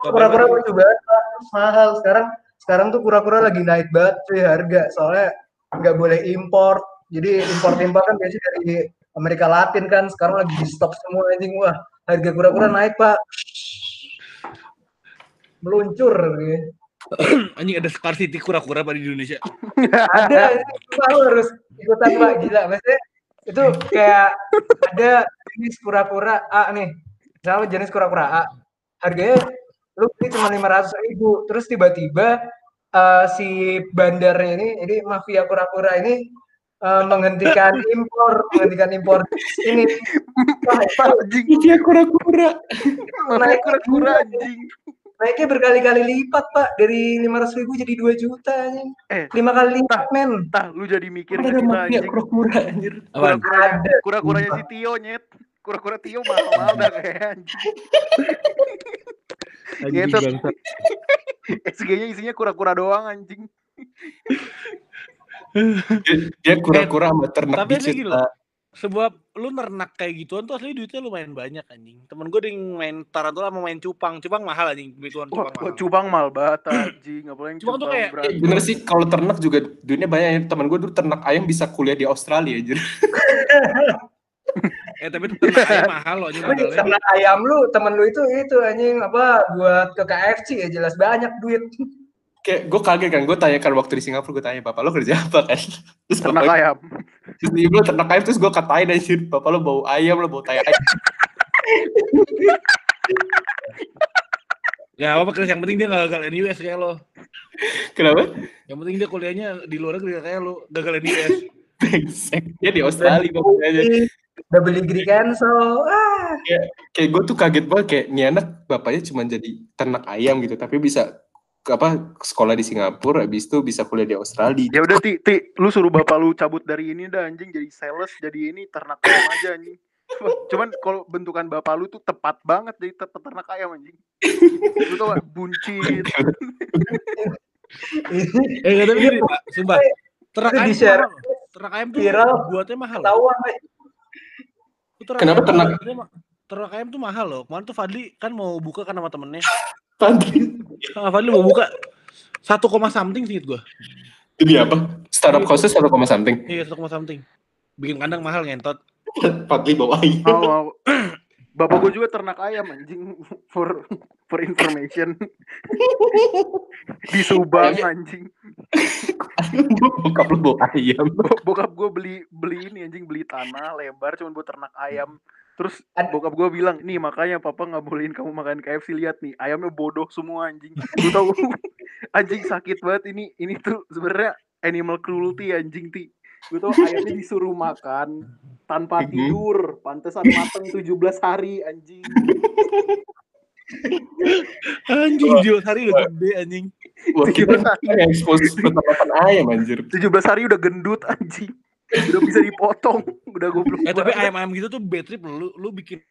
Kura-kura mati- banget Pak. mahal sekarang sekarang tuh kura-kura lagi naik banget cuy harga soalnya nggak boleh import jadi import import kan biasanya dari Amerika Latin kan sekarang lagi di stop semua anjing. Wah harga kura-kura naik pak. Meluncur gitu. Anjing ada scarcity kura-kura pada di Indonesia. ada itu harus ikutan pak gila. Maksudnya itu kayak ada jenis kura-kura A nih. Misalnya jenis kura-kura A. Harganya lu beli cuma lima ratus ribu. Terus tiba-tiba eh, si bandarnya ini jadi mafia kura-kura ini eh, menghentikan impor menghentikan impor ini Anjing. Iya kura-kura. Naik kura-kura anjing. naiknya berkali-kali lipat pak dari lima ratus ribu jadi 2 juta anjing Eh. lima kali lipat men Tah, lu jadi mikir Ada kita anjing. kura-kura anjir. Kura-kuranya, kura-kuranya si Tio nyet. Kura-kura Tio mahal-mahal dah kayak anjing. Anjing. SG-nya isinya kura-kura doang anjing. Dia- kura-kura sama ternak Tapi gini Pak. Sebab lu nernak kayak gituan tuh asli duitnya lumayan banyak anjing. Temen gue yang main tarantula sama main cupang. Cupang mahal anjing, begituan cupang mahal. cupang mal banget anjing. Apalagi yang Cupang tuh kayak- Ya, bener sih kalau ternak juga duitnya banyak ya. Temen gue dulu ternak ayam bisa kuliah di Australia anjir. Eh tapi ternak ayam mahal loh anjing ternak ayam lu, temen lu itu itu anjing apa buat ke KFC ya jelas banyak duit. Kayak gue kaget kan, gue tanyakan waktu di Singapura gue tanya bapak lo kerja apa kan? Terus ternak bapak ayam. terus ibu lo ternak ayam terus gue katain anjir, bapak lo bau ayam lo bau tai ayam. Ya apa Chris, yang penting dia gak gagal NUS kayak lo. Kenapa? Yang penting dia kuliahnya di luar negeri kayak lo, gagal NUS. Brengsek. Dia di Australia bapak aja. Double degree cancel. Ah, kayak gue tuh kaget banget kayak nih anak bapaknya cuma jadi ternak ayam gitu tapi bisa apa sekolah di Singapura habis itu bisa kuliah di Australia Ya udah ti, ti, lu suruh bapak lu cabut dari ini dah anjing jadi sales jadi ini ternak ayam aja anjing. Cuman kalau bentukan bapak lu tuh tepat banget jadi te- peternak ayam anjing. Lu tau gak? Buncit. Eh gini, Pak, sumpah. Ternak ayam mahal. Ternak ayam tuh Viral. buatnya mahal. Ternak Kenapa ternak- Ternak ayam tuh mahal loh. Kemarin tuh Fadli kan mau buka kan sama temennya. Tadi Ah, Fadli mau buka satu koma something sih gua. ini apa startup costnya satu koma something Iya satu koma something. Bikin kandang mahal ngentot. Fadli bawa ayam Mau, mau. Bapak gue juga ternak ayam anjing for for information. Di Subang anjing. bokap lu bawa ayam Bo- Bokap gue beli beli ini anjing beli tanah lebar cuman buat ternak ayam. Terus Ad- bokap gue bilang, nih makanya papa nggak bolehin kamu makan KFC lihat nih ayamnya bodoh semua anjing. Lu tahu anjing sakit banget ini ini tuh sebenarnya animal cruelty anjing ti. Gue tau ayamnya disuruh makan tanpa tidur, pantesan mateng 17 hari anjing. Anjing jual hari udah gede anjing. Wah, kita expose peternakan ayam anjir 17 hari udah gendut anjing. Udah bisa dipotong, udah goblok. Eh tapi banget. ayam-ayam gitu tuh bad trip lu lu bikin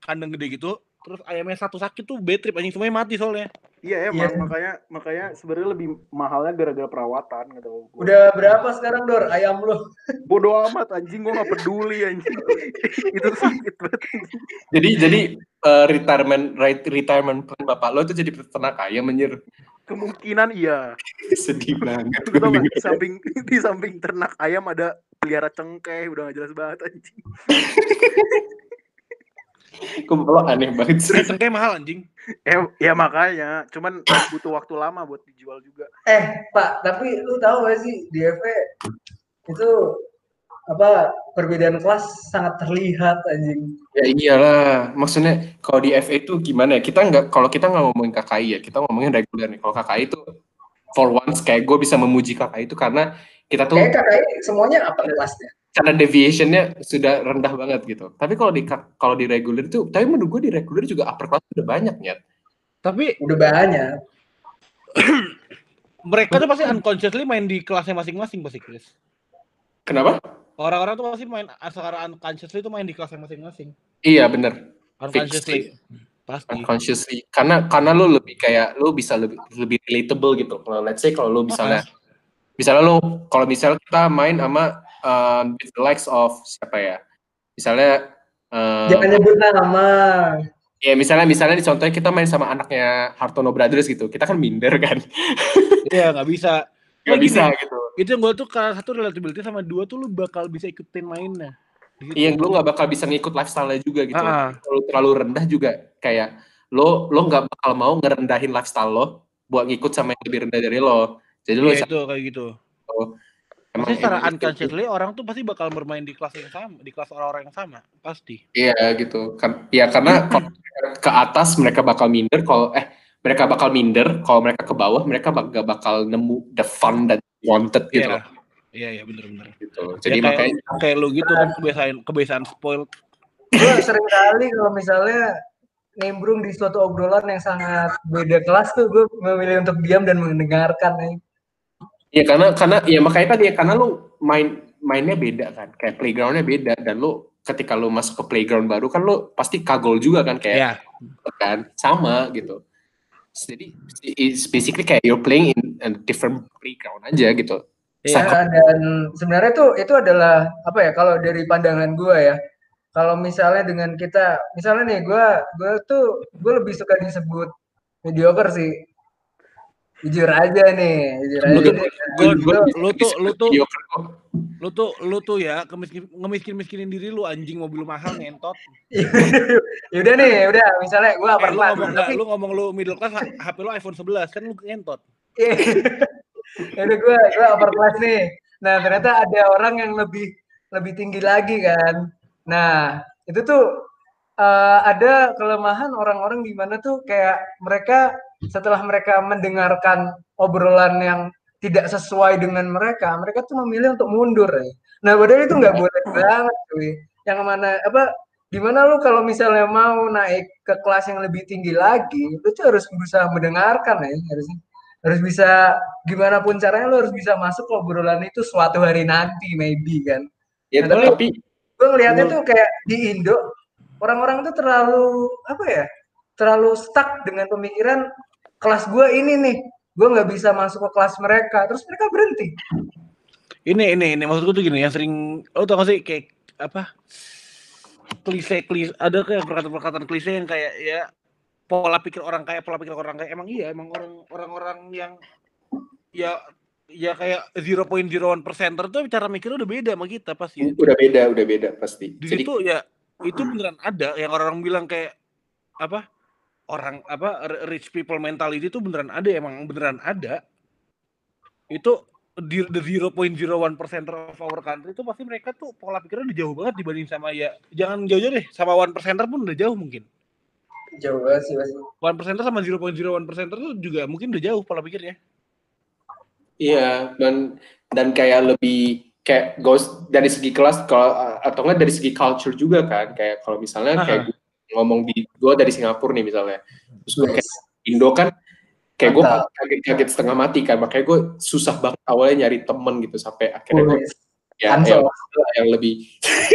kandang gede gitu terus ayamnya satu sakit tuh bad trip anjing semuanya mati soalnya. Iya emang Iya. makanya makanya sebenarnya lebih mahalnya gara-gara perawatan gitu. Gua- Udah berapa sekarang Dor ayam lu? bodoh amat anjing gua gak peduli anjing. itu sakit banget. jadi jadi eh, retirement right retirement plan bapak lo itu jadi peternak ayam anjir Kemungkinan iya. sedih banget di samping di samping ternak ayam ada pelihara cengkeh udah gak jelas banget anjing. Lo aneh banget sih Cengkeh mahal anjing. Ya, ya makanya, cuman butuh waktu lama buat dijual juga. Eh Pak, tapi lu tahu gak sih di FE itu apa perbedaan kelas sangat terlihat anjing. ya iyalah maksudnya kalau di FA itu gimana ya kita nggak kalau kita nggak ngomongin KKI ya kita ngomongin reguler nih kalau KKI itu for once kayak gue bisa memuji KKI itu karena kita tuh Kayak kakak ini semuanya apa kelasnya? Cara deviationnya sudah rendah banget gitu tapi kalau di kalau di reguler itu tapi menurut gue di reguler juga upper class udah banyak ya Tapi Udah banyak. mereka tuh pasti unconsciously main di kelasnya masing-masing pasti Chris. kenapa Orang-orang tuh pasti main secara unconsciously tuh main di kelasnya masing-masing. iya bener Unconsciously. Pasti. unconsciously karena karena lo lebih kayak lo bisa lebih lebih relatable gitu kalau let's say kalau lo misalnya misalnya lo kalau misalnya kita main sama with the likes of siapa ya misalnya um, Jangan nyebut nama. ya misalnya misalnya di contohnya kita main sama anaknya Hartono Brothers gitu kita kan minder kan Iya nggak bisa. nggak Oh, gini, bisa gitu Itu yang gue tuh karena satu relatability sama dua tuh lu bakal bisa ikutin mainnya. Gitu. iya lo nggak bakal bisa ngikut lifestyle-nya juga gitu Ah, ah. kalau terlalu rendah juga kayak lo lo nggak bakal mau ngerendahin lifestyle lo buat ngikut sama yang lebih rendah dari lo jadi lo Iya itu kayak gitu. Emang Pasti secara emang- unconsciously orang tuh pasti bakal bermain di kelas yang sama, di kelas orang-orang yang sama, pasti. Iya gitu kan. Ya karena ke atas mereka bakal minder kalau eh mereka bakal minder kalau mereka ke bawah mereka bak- gak bakal nemu the fun that wanted gitu. Iya. loh, Iya iya bener-bener. gitu. Jadi Ya, kayak, makanya kayak lu gitu kan kebiasaan kebiasaan spoiled. Gue sering kali kalau misalnya nimbrung di suatu obrolan yang sangat beda kelas tuh gue memilih untuk diam dan mendengarkan nih. Ya karena karena ya makanya tadi ya karena lu main mainnya beda kan kayak playgroundnya beda dan lu ketika lu masuk ke playground baru kan lu pasti kagol juga kan kayak Iya. kan sama gitu. Jadi it's basically kayak you're playing in a different playground aja gitu. Iya. Ya, dan sebenarnya tuh itu adalah apa ya kalau dari pandangan gue ya kalau misalnya dengan kita misalnya nih gue gue tuh gue lebih suka disebut mediocre sih jujur aja nih jujur aja nih. Gua- lu tuh, lu tuh, lu tuh, lu tuh ya kemiskin, ngemiskin-miskinin diri lu anjing mobil lu mahal ngentot. yaudah nih udah misalnya gue Eh, upper lu class ngomong tapi lu ngomong lu middle class, HP lu iPhone 11 kan lu ngentot. Yaudah gue gue upper class nih. Nah ternyata ada orang yang lebih lebih tinggi lagi kan. Nah itu tuh eh, ada kelemahan orang-orang di mana tuh kayak mereka setelah mereka mendengarkan obrolan yang tidak sesuai dengan mereka, mereka tuh memilih untuk mundur. Ya. Nah padahal itu nggak boleh banget, cuy. Yang mana apa Di mana lu kalau misalnya mau naik ke kelas yang lebih tinggi lagi, lu tuh harus berusaha mendengarkan ya, harus harus bisa gimana pun caranya lu harus bisa masuk ke obrolan itu suatu hari nanti maybe kan. Ya, Nah, tapi- tapi Gue ngelihatnya tuh kayak di Indo orang-orang tuh terlalu apa ya? Terlalu stuck dengan pemikiran kelas gue ini nih, gue nggak bisa masuk ke kelas mereka, terus mereka berhenti. Ini ini ini maksudku tuh gini yang sering lo tau gak sih kayak apa klise klise ada kayak perkataan-perkataan klise yang kayak ya pola pikir orang kaya pola pikir orang kaya emang iya emang orang orang-orang yang ya ya kayak 0.01 percenter tuh cara mikirnya udah beda sama kita pasti udah beda, udah beda pasti. di Jadi situ ya itu beneran ada yang orang bilang kayak apa orang apa rich people mentality itu beneran ada emang beneran ada itu di the 0.01 percenter of our country itu pasti mereka tuh pola pikirnya udah jauh banget dibanding sama ya jangan jauh-jauh deh sama one percenter pun udah jauh mungkin Jauh banget sih pasti. one percenter sama 0.01 percenter tuh juga mungkin udah jauh pola pikirnya Iya, dan dan kayak lebih kayak goes dari segi kelas kalau atau enggak dari segi culture juga kan kayak kalau misalnya kayak Aha. Ngomong di gue dari Singapura nih misalnya terus gue kayak Indo kan kayak gue Mantap. kaget kaget setengah mati kan makanya gue susah banget awalnya nyari temen gitu sampai akhirnya gue Wih, ya Ansel. yang, yang lebih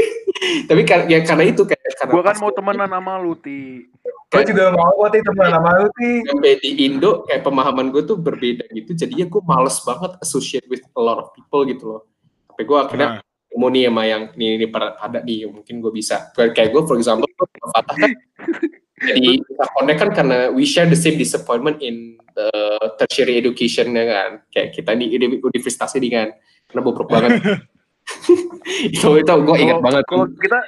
tapi kan ya karena itu kayak karena Gua kan mau temenan sama lu, Ti. Gue juga mau kok Ti, temen sama lu Ti. sampai di Indo kayak pemahaman gue tuh berbeda gitu jadinya gue males banget associate with a lot of people gitu loh sampai gue akhirnya Nah, ketemu nih sama yang nih, nih pada, nih mungkin gue bisa. Kayak gue for example Fatah kan jadi kita connect kan karena we share the same disappointment in the tertiary education ya kan. Kayak kita di di universitas ini kan karena bobrok banget. Itu itu gue ingat Kalau- banget. Kalau kita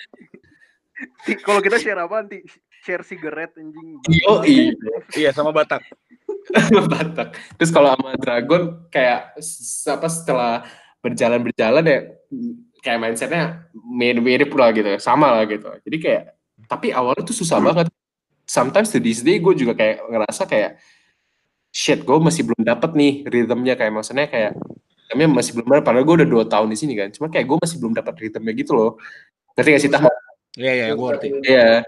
kalau kita share apa nanti? Share cigarette anjing. Yo, iya. Sama Batak. Batak. Terus kalau sama Dragon kayak apa setelah berjalan-berjalan ya kayak mindsetnya mirip-mirip lah gitu, sama lah gitu. Jadi kayak tapi awalnya tuh susah banget. Sometimes to this day gue juga kayak ngerasa kayak shit gue masih belum dapet nih rhythmnya kayak maksudnya kayak rhythmnya masih belum dapet. Padahal gue udah dua tahun di sini kan. Cuma kayak gue masih belum dapat rhythmnya gitu loh. Ngerti gak sih Tah? iya iya gue ngerti Iya,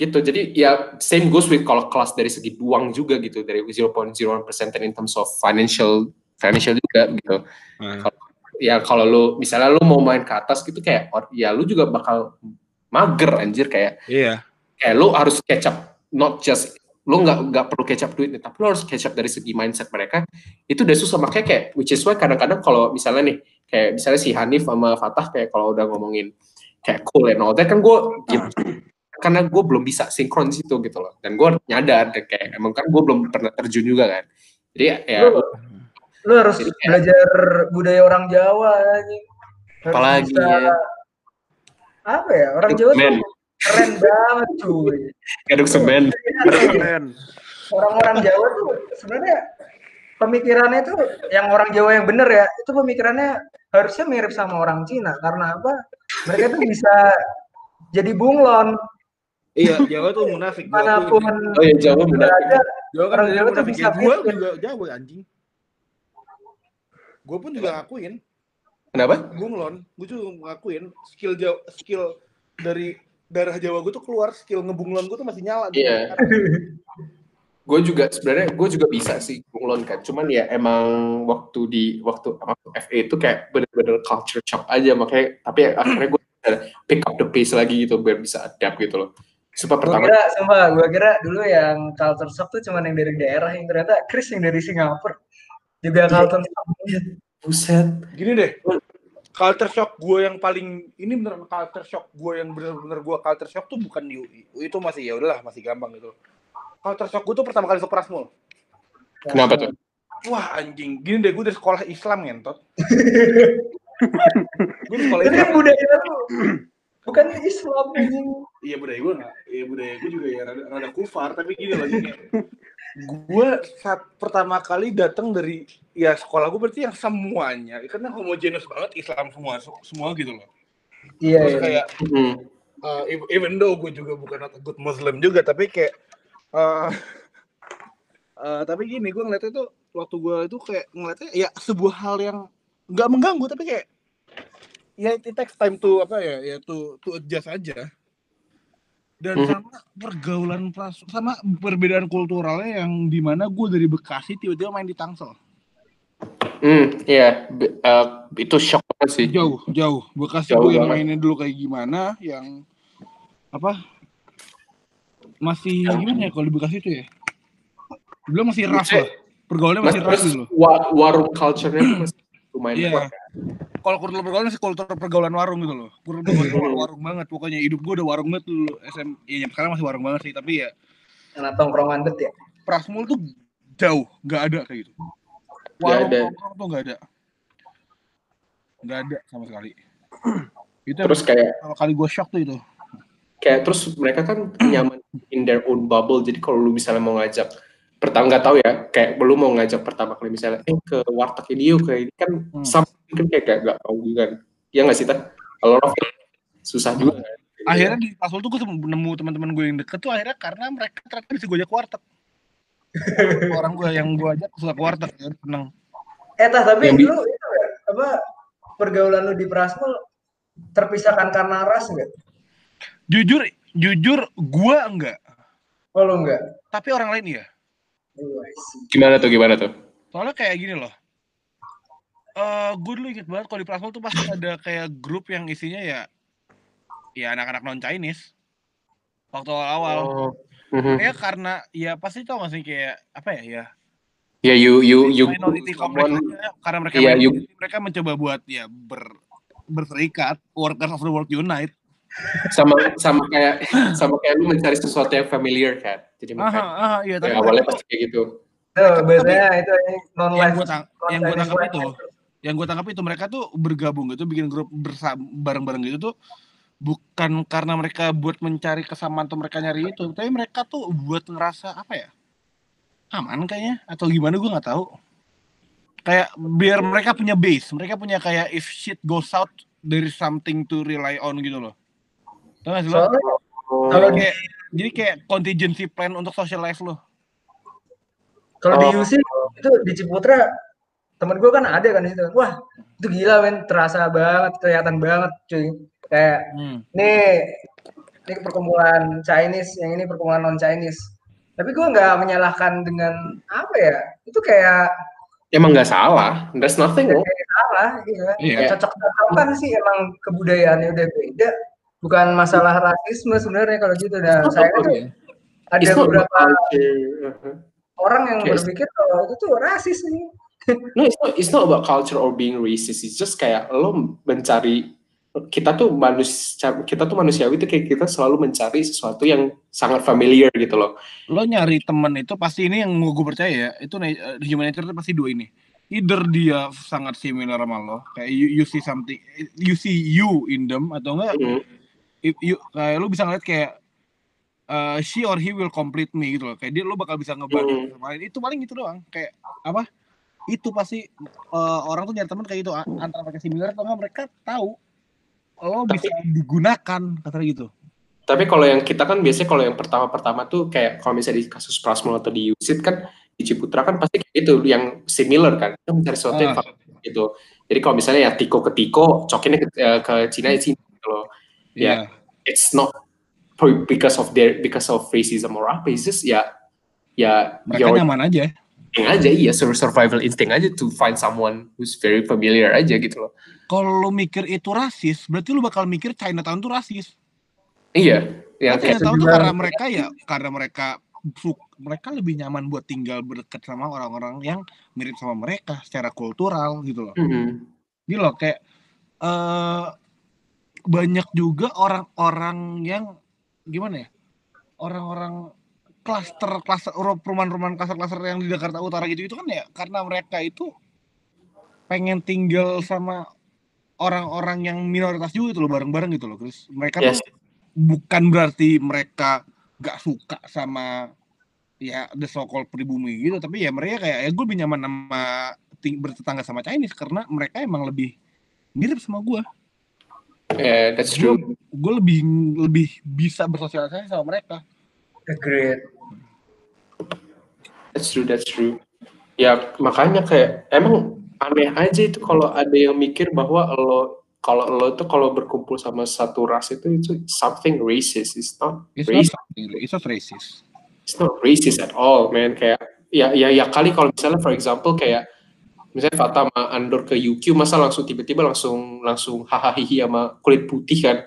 gitu. Jadi ya same goes with kalau kelas dari segi uang juga gitu, dari 0.01% in terms of financial financial juga gitu. Nah, Ya kalau lu misalnya lu mau main ke atas gitu kayak ya lu juga bakal mager anjir kayak. Iya. Kayak lu harus catch up not just lu nggak nggak perlu catch up duitnya tapi lu harus catch up dari segi mindset mereka. Itu udah susah makanya kayak which is why kadang-kadang kalau misalnya nih kayak misalnya si Hanif sama Fatah kayak kalau udah ngomongin kayak cool and all that kan gue karena gue belum bisa sinkron situ gitu loh. Dan gue nyadar kayak emang kan gue belum pernah terjun juga kan. Jadi ya, ya Lu, harus Jadi belajar budaya orang Jawa anjing. Harus Apalagi, bisa- ya. Apa ya? Orang Jawa tuh keren banget cuy. ngaduk semen Men. Orang-orang Jawa tuh sebenarnya pemikirannya tuh yang orang Jawa yang bener ya, itu pemikirannya harusnya mirip sama orang Cina karena apa? Mereka tuh bisa jadi bunglon iya Jawa tuh munafik gua mana pun oh ya Jawa berada. Jawa kan Orang Jawa tuh munafik bisa ya gue fit. juga Jawa anjing gue pun juga ngakuin. Kenapa? Bunglon gue juga ngakuin. Skill Jawa skill dari darah Jawa gue tuh keluar skill ngebunglon gue tuh masih nyala. Iya. gue juga sebenarnya gue juga bisa sih bunglon kan. Cuman ya emang waktu di waktu waktu FA itu kayak bener-bener culture shock aja. Makanya tapi ya, akhirnya gue pick up the pace lagi gitu biar bisa adapt gitu loh. Sumpah Gua pertama kira, sumpah, gua kira dulu yang culture shock tuh cuman yang dari daerah, yang ternyata Chris yang dari Singapura juga Iya. culture shock. buset. Gini deh culture shock gue yang paling ini beneran culture shock gue yang bener-bener gue culture shock tuh bukan di UI UI itu masih ya udahlah masih gampang gitu. Culture shock gue tuh pertama kali ke Prasmul kenapa tuh? Wah anjing. Gini deh gue dari sekolah Islam ngentot. Gue sekolah Tapi Islam. budaya tuh bukan Islam anjing. iya budaya gue nggak iya budaya gue juga ya rada, rada kufar tapi gini loh gini gue saat pertama kali datang dari ya sekolah gue berarti yang semuanya karena homogeneous banget Islam semua semua gitu loh Iya, terus iya. kayak Hmm. uh, ev- even though gue juga bukan not a good Muslim juga tapi kayak uh, uh, tapi gini gue ngeliatnya tuh waktu gue itu kayak ngeliatnya ya sebuah hal yang nggak mengganggu tapi kayak ya it takes time to apa ya ya to to adjust aja dan Mhm. sama pergaulan pras sama perbedaan kulturalnya yang di mana gue dari Bekasi tiba-tiba main di Tangsel Hmm, iya, Be- eh, itu shock banget sih. jauh jauh Bekasi Jauh gue yang banget. mainnya dulu kayak gimana yang apa masih gimana ya kalau di Bekasi itu ya belum masih Masih- lah pergaulannya Mas, masih rough terus gitu loh wa- warung culture-nya masih lumayan Iya. kuat. kalau kultur pergaulan masih kultur pergaulan warung gitu loh kultur pergaulan war- warung banget pokoknya hidup gue udah warung banget dulu SM ya sekarang masih warung banget sih tapi ya Anak tongkrongan bet ya. Prasmul tuh jauh nggak ada kayak gitu Nggak warung ada. nongkrong tuh nggak ada nggak ada sama sekali itu Terus kayak pertama kali gue shock tuh itu kayak terus mereka kan nyaman in their own bubble. Jadi kalau lu misalnya mau ngajak pertama nggak tahu ya, kayak belum mau ngajak pertama kali misalnya eh ke warteg ini yuk kayak ini kan Hmm. sama kan kayak kayak nggak tahu juga kan. Ya nggak sih Tan? Kalau lo susah juga. kan? akhirnya di Prasmul tuh gue nemu teman-teman gue yang deket tuh akhirnya karena mereka ternyata bisa gue ajak ke warteg orang gue yang gue ajak suka ke warteg ya seneng Eh tah tapi Yang di- lu itu ya, apa pergaulan lu di Prasmul terpisahkan karena ras enggak? jujur jujur gue enggak Oh lu enggak? tapi orang lain iya see. Gimana tuh gimana tuh? soalnya kayak gini loh eh gue dulu inget banget kalau di Prasmul tuh pasti ada kayak grup yang isinya ya ya anak-anak non Chinese waktu awal-awal Oh. Mhm. ya karena ya pasti tau gak sih kayak apa ya ya Ya you you you minority complex karena mereka Iya, minority, mereka mencoba buat ya ber berserikat workers of the world unite sama sama kayak sama kayak lu mencari sesuatu yang familiar kan. Jadi aha makanya aha iya tapi ya, awalnya pasti kayak gitu. Tuh, biasanya itu non yang gue tang yang gue tangkap itu. yang gue tangkap itu mereka tuh bergabung gitu bikin grup bersama bareng-bareng gitu tuh bukan karena mereka buat mencari kesamaan atau mereka nyari itu tapi mereka tuh buat ngerasa apa ya? Aman kayaknya atau gimana gue nggak tahu. Kayak biar mereka punya base mereka punya kayak if shit goes out there is something to rely on gitu loh. Tahu gak sih lo? Kalau kayak, jadi kayak contingency plan untuk socialize lo kalau di Oh. UC itu di Ciputra temen gue kan ada kan di situ. Wah, itu gila men, terasa banget, kelihatan banget cuy. Kayak hmm. nih ini perkumpulan Chinese, yang ini perkumpulan non Chinese. Tapi gue nggak menyalahkan dengan apa ya? Itu kayak Emang nggak salah. There's nothing wrong. salah. Iya. Cocok cocokan sih emang kebudayaannya udah beda. Bukan masalah rasisme sebenarnya kalau gitu. Nah, saya kan tuh ada It's beberapa culture. Uh-huh. orang yang Yes. berpikir kalau itu tuh rasis nih. No, it's not, it's not about culture or being racist. It's just kayak lo mencari kita tuh manusia kita tuh manusiawi itu kayak kita selalu mencari sesuatu yang sangat familiar gitu loh. lo nyari temen itu pasti ini yang gue percaya ya itu uh, human nature itu pasti dua ini either dia sangat similar sama lo kayak you, you see something you see you in them atau enggak Mhm. if you kayak lo bisa ngeliat kayak uh, she or he will complete me gitu loh kayak dia lo bakal bisa ngebantu Hmm. sama lain itu paling itu doang kayak apa itu pasti uh, orang tuh nyari teman kayak gitu a- antara mereka similar atau enggak mereka tahu lo Tapi- bisa digunakan katanya gitu Tapi kalau yang kita kan biasanya kalau yang pertama-pertama tuh kayak kalau misalnya di kasus Prasmul atau di Usit kan di Ciputra kan pasti kayak gitu yang similar kan. Kita mencari sesuatu yang Ah. gitu. Jadi kalau misalnya ya Tiko ke Tiko, cokinnya ke, eh, ke Cina ya Cina loh. Iya. It's not for- because of their because of racism or apa, it's just ya ya mereka your nyaman aja instinct aja iya sur- survival instinct aja to find someone who's very familiar aja gitu loh. kalau lo mikir itu rasis, berarti lo bakal mikir Chinatown tuh rasis. Iya, yang Karena kayak Chinatown tuh karena mereka ya, karena mereka mereka lebih nyaman buat tinggal berdekat sama orang-orang yang mirip sama mereka secara kultural gitu loh. Mhm. Gitu loh kayak eh banyak juga orang-orang yang gimana ya? Orang-orang klaster klaster perumahan-perumahan klaster-klaster yang di Jakarta Utara gitu itu kan ya karena mereka itu pengen tinggal sama orang-orang yang minoritas juga gitu loh bareng-bareng gitu loh Chris. Mereka Yes. tuh bukan berarti mereka gak suka sama ya the so called pribumi gitu tapi ya mereka kayak ya gue lebih nyaman sama bertetangga sama Chinese karena mereka emang lebih mirip sama gue Yeah, that's true. gue lebih lebih bisa bersosialisasi sama mereka Agreed. That's true, that's true. Ya makanya kayak emang aneh aja itu kalau ada yang mikir bahwa lo kalau lo tuh kalau berkumpul sama satu ras itu itu something racist it's not It's not racist something, it's not racist. it's not racist at all man kayak ya ya ya kali kalau misalnya for example kayak misalnya Fata sama Andor ke UQ masa langsung tiba-tiba langsung langsung hahaha sama kulit putih kan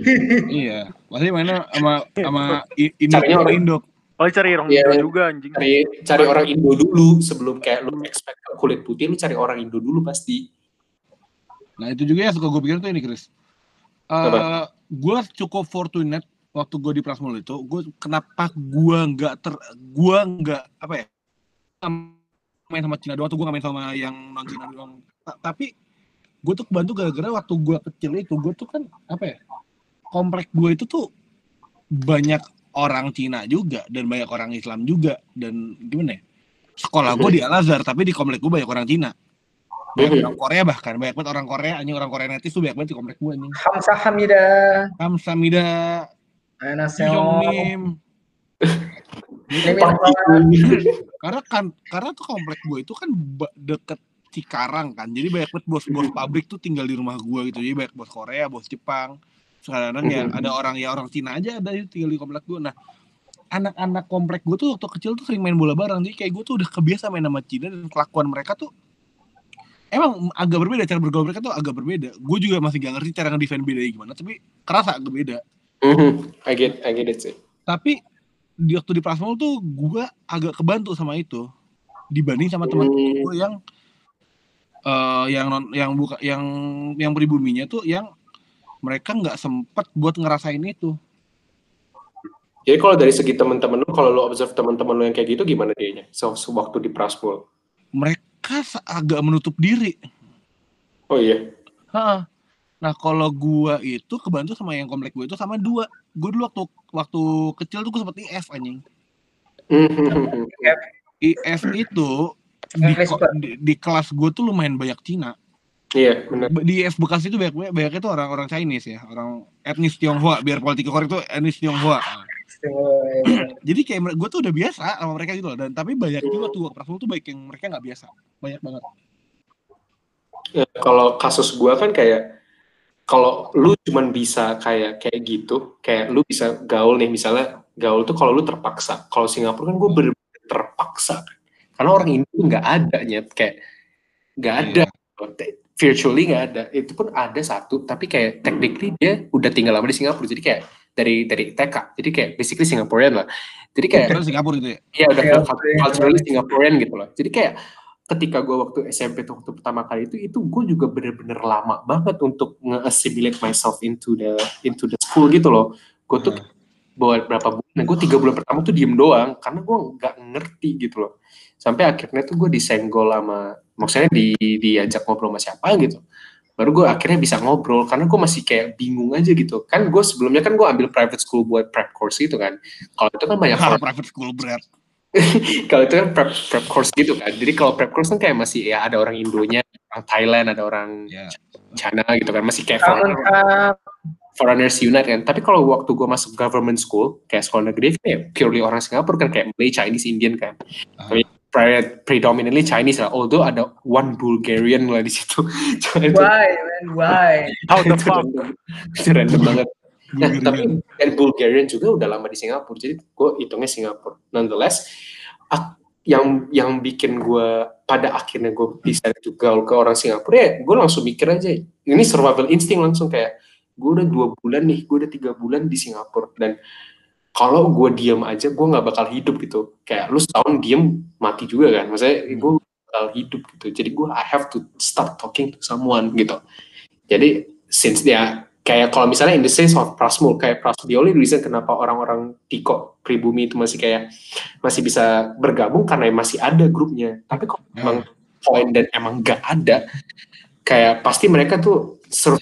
iya, pasti mana sama sama Indo orang- Indo. Paling cari orang Iya. Indo juga anjing. cari cari orang Indo dulu sebelum kayak lu expect kulit putih lu cari orang Indo dulu pasti Nah itu juga yang suka gue pikir tuh ini Chris. Uh, gue cukup fortunate waktu gue di Prasmul itu, gue kenapa gue nggak ter, gue nggak apa ya, main sama Cina doang, tuh gue nggak main sama yang non Cina doang. Ta- tapi gue tuh kebantu gara-gara waktu gue kecil itu, gue tuh kan apa ya, komplek gue itu tuh banyak orang Cina juga dan banyak orang Islam juga dan gimana ya? Sekolah gue di Al Azhar, tapi di komplek gue banyak orang Cina. Banyak orang Korea bahkan, banyak banget orang Korea, anjing orang Korea netis tuh banyak banget di komplek gue anjing. Hamzah Hamida, Kamsamida, Anaseo. Karena kan karena tuh komplek gue itu kan deket Cikarang kan. Jadi banyak banget bos-bos pabrik tuh tinggal di rumah gue gitu. Jadi banyak bos Korea, bos Jepang. Sekarang ya ada orang ya orang Cina aja ada yang tinggal di komplek gue. Nah, anak-anak komplek gue tuh waktu kecil tuh sering main bola bareng. Jadi kayak gue tuh udah kebiasa main sama Cina dan kelakuan mereka tuh emang agak berbeda cara bergaul mereka tuh agak berbeda. Gue juga masih gak ngerti cara ngedefend bedanya gimana, tapi kerasa agak beda. Mhm. I get I get it sih tapi di waktu di Prasmul tuh gue agak kebantu sama itu dibanding sama teman Hmm. gue yang eh yang non yang buka yang yang pribuminya tuh yang mereka nggak sempet buat ngerasain itu Jadi kalau dari segi teman-teman lu, kalau lu observe teman-teman lu yang kayak gitu gimana dianya? So, waktu di Prasmul. mereka agak menutup diri Oh iya. Ha. Nah kalau gua itu kebantu sama yang komplek gue itu sama dua. Gue dulu waktu waktu kecil tuh gue sempet IF anjing. Mhm. IF itu di, ko- Pak. di, di kelas gue tuh lumayan banyak Cina. Iya, benar. di IF Bekasi itu banyak banyak itu orang-orang Chinese ya, orang etnis Tionghoa, biar politik korek itu etnis Tionghoa. Jadi kayak gue tuh udah biasa sama mereka gitu loh. Dan tapi banyak juga tuh waktu Prasmul tuh baik yang mereka nggak biasa, banyak banget. Ya, kalau kasus gua kan kayak kalau lu cuman bisa kayak kayak gitu, kayak lu bisa gaul nih misalnya gaul tuh kalau lu terpaksa. Kalau Singapura kan gue bener-bener terpaksa. Karena orang Indo nggak ada nyet kayak nggak ada virtually nggak ada. Itu pun ada satu, tapi kayak technically dia udah tinggal lama di Singapura. Jadi kayak dari dari TK. Jadi kayak basically Singaporean lah. Jadi kayak Singapura itu ya. Iya udah Iya, iya. culturally Singaporean gitu loh. Jadi kayak ketika gue waktu SMP tuh waktu pertama kali itu itu gue juga bener-bener lama banget untuk nge-assimilate myself into the into the school gitu loh. Gue tuh buat berapa bulan, gue tiga bulan pertama tuh diem doang karena gue nggak ngerti gitu loh. Sampai akhirnya tuh gue disenggol sama, maksudnya di diajak ngobrol sama siapa gitu. Baru gue akhirnya bisa ngobrol karena gue masih kayak bingung aja gitu. Kan gue sebelumnya kan gue ambil private school buat prep course gitu kan. Kalau itu kan banyak private school berat. kalau itu kan prep prep course gitu kan. Jadi kalau prep course kan kayak masih ya ada orang Indonya, orang Thailand, ada orang Ya. China gitu kan, masih kayak foreigner, foreigners unite kan. Tapi kalau waktu gue masuk government school, kayak sekolah negeri kan ya purely orang Singapura kan kayak Malay, Chinese, Indian kan. Ah. Tapi pre- predominantly Chinese lah. Although ada one Bulgarian lah di situ. Why, man? Why? How the fuck? itu random banget. Nah, Bulgarian. tapi dan Bulgarian juga udah lama di Singapura, jadi gue hitungnya Singapura. Nonetheless, yang yang bikin gue pada akhirnya gue bisa juga ke orang Singapura ya, gue langsung mikir aja, ini survival instinct langsung kayak gue udah dua bulan nih, gue udah tiga bulan di Singapura dan kalau gue diem aja, gue nggak bakal hidup gitu. Kayak lu setahun diem mati juga kan, maksudnya gue bakal hidup gitu. Jadi gue I have to start talking to someone gitu. Jadi since dia kayak kalau misalnya in the sense of Prasmul kayak Prasmul the only reason kenapa orang-orang Tiko pribumi itu masih kayak masih bisa bergabung karena masih ada grupnya tapi kalau Ya. emang poin dan emang nggak ada kayak pasti mereka tuh sur-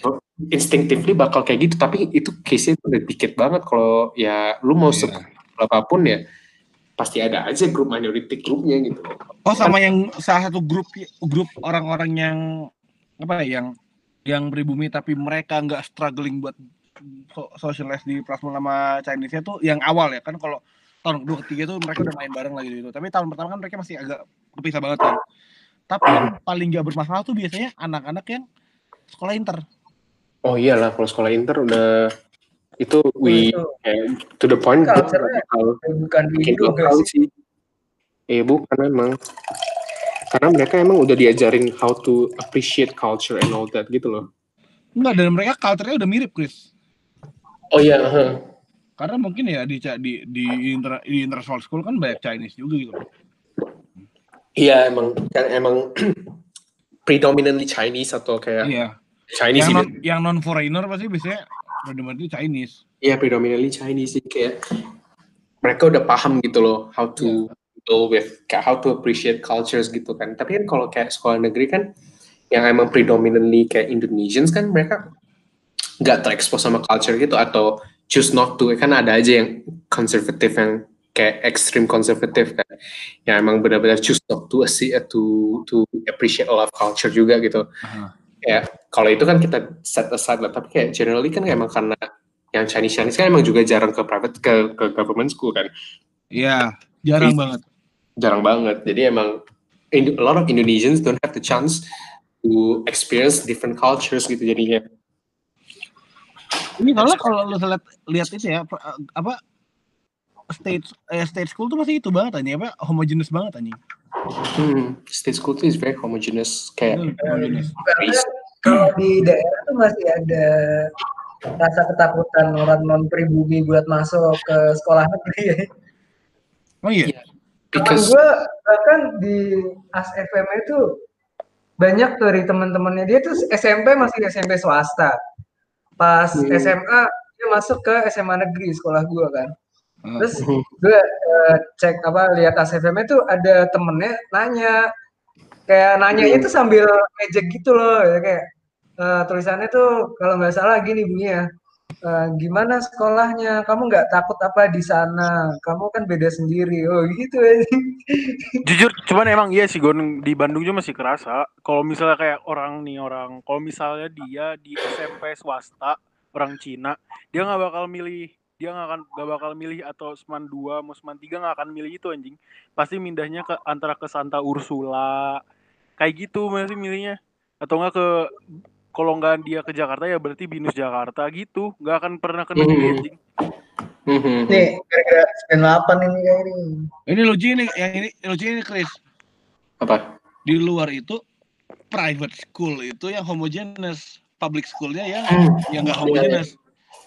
instinctively bakal kayak gitu tapi itu case-nya tuh udah dikit banget kalau ya lu mau Iya. yeah. apa pun ya pasti ada aja grup minority grupnya gitu Oh sama yang salah satu grup grup orang-orang yang apa ya yang yang pribumi tapi mereka nggak struggling buat so- socialize di Prasmul sama Chinese-nya tuh yang awal ya kan kalau tahun kedua ketiga tuh mereka udah main bareng lagi gitu tapi tahun pertama kan mereka masih agak kepisah banget kan tapi yang paling nggak bermasalah tuh biasanya anak-anak yang sekolah inter Oh iyalah kalau sekolah inter udah itu we Itu kayak to the point bukan Indo lokal guys. sih. Eh bukan memang. Karena mereka emang udah diajarin how to appreciate culture and all that gitu loh. Enggak, dan mereka culture-nya udah mirip, Chris. Oh iya, heeh. Karena mungkin ya di di di, inter, di international school kan banyak Chinese juga gitu. Iya emang kan emang predominantly Chinese atau kayak Iya. Chinese Yang non, yang non foreigner pasti biasanya benar-benar Chinese. Iya predominantly Chinese sih kayak mereka udah paham gitu loh how to deal with kayak how to appreciate cultures gitu kan. Tapi kan kalau kayak sekolah negeri kan yang emang predominantly kayak Indonesians kan mereka nggak terekspos sama culture gitu atau choose not to kan ada aja yang konservatif yang kayak extreme konservatif kan yang emang benar-benar choose not to see to to appreciate all of culture juga gitu Aha. ya kalau itu kan kita set aside lah tapi kayak generally kan emang karena yang Chinese Chinese kan emang juga jarang ke private ke, ke government school kan Iya, jarang banget. Jarang banget jadi emang a lot of Indonesians don't have the chance to experience different cultures gitu jadinya Ini soalnya kalau lu lihat lihat itu ya apa, apa state eh, state school tuh pasti itu banget anjing apa homogeneous banget anjing. hmm, state school tuh is very homogeneous kayak Itu homogeneous. Kalau di daerah tuh masih ada rasa ketakutan orang non pribumi buat masuk ke sekolah negeri ya. Oh iya. Iya. Because gue bahkan di AS FM itu banyak dari teman-temannya dia tuh SMP masih SMP swasta. Pas Hmm. SMA dia masuk ke SMA negeri sekolah gue kan. Ah. Terus gue eh, cek apa lihat AS FM itu ada temennya nanya kayak nanya Hmm. itu sambil ngejek gitu loh ya kayak eh, tulisannya tuh kalau nggak salah gini bunyinya eh, gimana sekolahnya kamu nggak takut apa di sana kamu kan beda sendiri oh gitu aja Jujur, cuman emang iya sih Gon di Bandung juga masih kerasa. Kalau misalnya kayak orang nih orang, kalau misalnya dia di SMP swasta orang Cina, dia nggak bakal milih, dia nggak akan nggak bakal milih atau Seman 2 mau Seman 3 nggak akan milih itu anjing. Pasti mindahnya ke antara ke Santa Ursula, kayak gitu masih milihnya. Atau nggak ke kalau nggak dia ke Jakarta ya berarti binus Jakarta gitu, nggak akan pernah ke negeri Mhm. anjing. Mhm. nih gara-gara 98 ini kayak ini Ini lucu ini yang ini lucu ini Chris. apa Di luar itu private school itu yang homogeneous, public schoolnya yang Hmm. yang nggak homogeneous.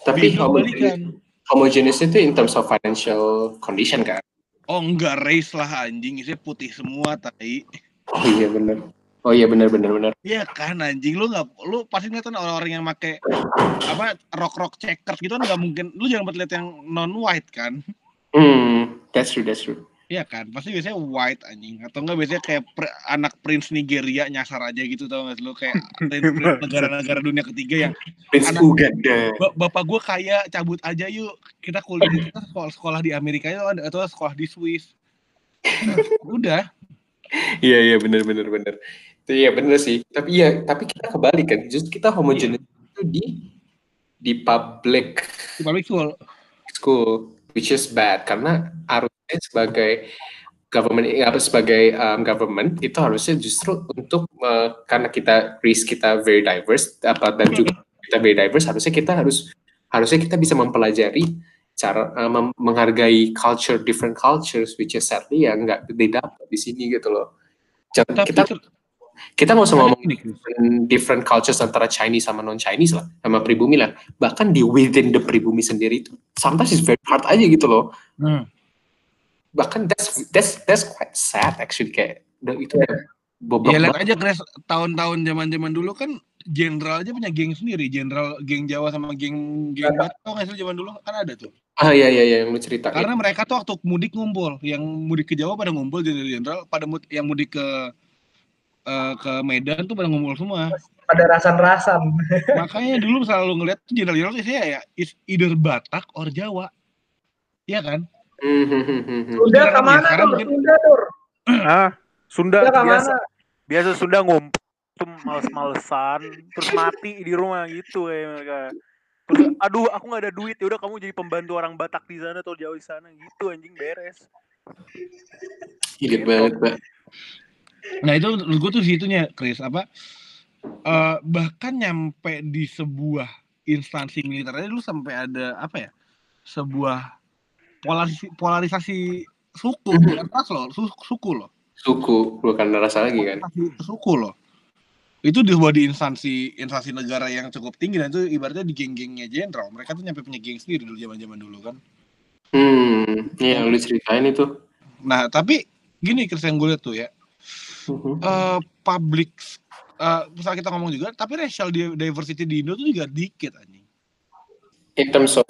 tapi kebalikan. homogeneous itu in terms of financial condition kan Oh enggak race lah anjing, isinya putih semua tai. oh iya benar oh iya benar benar benar. Iya kan anjing. Lu nggak lu pasti ngeliat kan orang-orang yang make apa rock rock checkers gitu kan nggak mungkin. Lu jangan lihat yang non white kan. Hmm that's true that's true. Iya kan pasti biasanya white anjing. Atau enggak biasanya kayak pre- anak prince Nigeria nyasar aja gitu tau gak sih? Lu kayak negara-negara dunia ketiga yang Prince Anak- Uganda. "Ba- bapak gue kaya cabut aja yuk. Kita kuliah kita sekolah sekolah di Amerika atau sekolah di Swiss. Udah. Iya iya benar benar benar iya benar sih. Tapi iya tapi kita kebalik kan. Justru kita homogeneous itu di di public di public school. school which is bad. Karena harusnya sebagai government eh, apa sebagai um, government itu harusnya justru untuk uh, karena kita race kita very diverse apa dan juga kita very diverse harusnya kita harus harusnya kita bisa mempelajari cara uh, mem- menghargai culture different cultures which is sadly ya nggak didapat di sini gitu loh. Jangan, kita ter- kita nggak usah ngomong different, different cultures antara Chinese sama non Chinese lah sama pribumi lah. Bahkan di within the pribumi sendiri itu sometimes it's very hard aja gitu loh. Hmm. bahkan that's that's that's quite sad actually kayak itu udah bobrok Ya lihat aja Chris, tahun-tahun zaman-zaman dulu kan jenderal aja punya geng sendiri, jenderal geng Jawa sama geng geng Batak sih zaman dulu? Kan ada tuh. ah iya iya iya yang lu cerita. Karena mereka tuh waktu mudik ngumpul, yang mudik ke Jawa pada ngumpul jenderal-jenderal, pada mud- yang mudik ke eh, ke Medan tuh pada ngumpul semua. pada rasan-rasan Makanya dulu selalu ngeliat tuh jenderal-jenderal tuh saya ya is either Batak or Jawa. Iya kan? Hmm, hmm, hmm, hmm, hmm. Sunda Sekarang- ke mana sekarang tuh mungkin- Sunda tur Ah, Sunda Sunda biasa ke mana biasa Sunda ngumpul tuh males-malesan terus mati di rumah gitu kayak mereka terus aduh aku nggak ada duit ya udah kamu jadi pembantu orang Batak di sana atau Jawa di sana gitu anjing beres Gila banget mbak Nah itu menurut gue tuh situnya Chris apa eh, bahkan nyampe di sebuah instansi militer aja lu sampai ada apa ya sebuah polarisasi, polarisasi suku Mhm. bukan ras loh su- suku loh Suku, bukan rasa lagi kan? Suku loh itu dibuat di instansi instansi negara yang cukup tinggi dan itu ibaratnya di geng-gengnya jenderal mereka tuh nyampe punya geng sendiri dulu zaman zaman dulu kan Hmm, iya yang lu ceritain itu. nah tapi gini Chris yang gue lihat tuh ya Eh public eh misalnya kita ngomong juga tapi racial di- diversity di Indo tuh juga dikit anjing. In terms of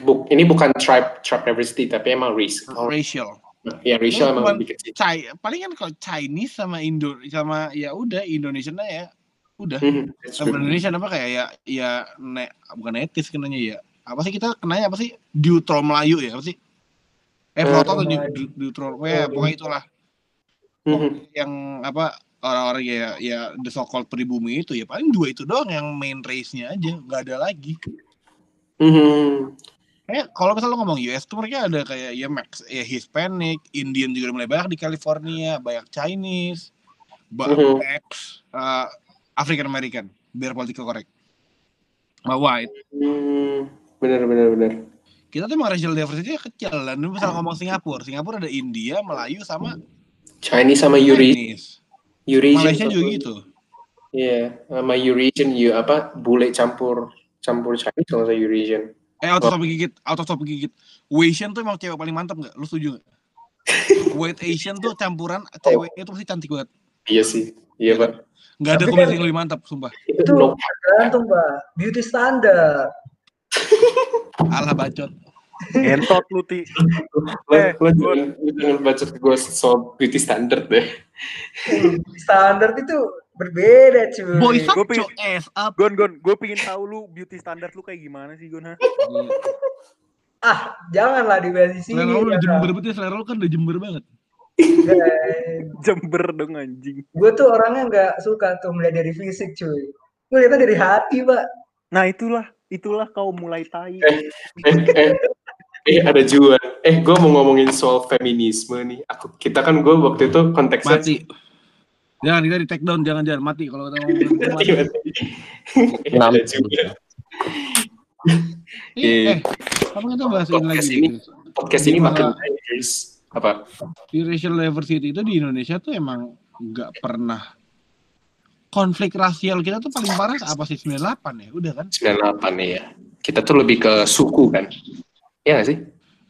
bu- ini bukan tribe tribe diversity tapi emang race. racial. Ya racial emang kecil. Chai, paling kan kalau Chinese sama Indo sama ya udah Indonesia ya udah. Mhm, true. Indonesia apa kayak ya ya ne, bukan etis kenanya ya. Apa sih kita kenanya apa sih? Deutro Melayu ya apa sih? Eh Proto atau Melayu. Deut- Deutro ya pokoknya itulah Mhm. yang apa orang-orang ya ya the so called pribumi itu ya paling dua itu doang yang main race-nya aja nggak ada lagi Mhm. kayak kalau misalnya lo ngomong US tuh mereka ada kayak ya Max ya Hispanic Indian juga mulai banyak di California banyak Chinese Mhm. Black uh, African American biar political correct Nah, white Hmm, bener bener bener. kita tuh emang racial diversity kecil dan misalnya ngomong Singapura Singapura ada India Melayu sama Chinese sama Chinese Eurasian. Malaysia juga sama- gitu Iya, sama Eurasian you apa bule campur campur Chinese kalau saya Eurasian. eh auto stop gigit auto stop gigit Asian tuh emang cewek paling mantap nggak lu setuju nggak White Asian tuh campuran ceweknya tuh pasti cantik banget Iya sih. Iya, Pak. nggak ada Tapi kombinasi kan- yang lebih mantap sumpah Itu No. tergantung, Mbak. Beauty standar. alah bacot Entot lu ti. Lo, Eh, gua- jangan, baca ke gue soal beauty standard deh. Beauty standar itu berbeda, cuy. boy Gua shut pengen- your ass up Gon gon, gue pingin tahu lu beauty standar lu kayak gimana sih Gon ha? Ah, janganlah dibahas di sini. selera lu udah ya, jember banget ya selera lu kan udah jember banget Jember dong anjing. Gue tuh orangnya nggak suka tuh melihat dari fisik, cuy. Gue lihatnya dari hati, Pak. Nah itulah, itulah kau mulai tai. Eh, eh, eh, ada Juan. Eh, gue mau ngomongin soal feminisme nih. Aku kita kan gue waktu itu konteksnya mati jangan kita di take down jangan jangan mati kalau kita ngomong Mati, mati. Eh, ada Juan. Eh, eh, apa kita bahas ini Podcast lagi? ini. gitu? Podcast ini makin dangerous. Apa? Di racial diversity itu di Indonesia tuh emang nggak pernah konflik rasial kita tuh paling parah apa sih 98 ya? Udah kan? 98 nih ya. Kita tuh lebih ke suku kan. Iya gak sih?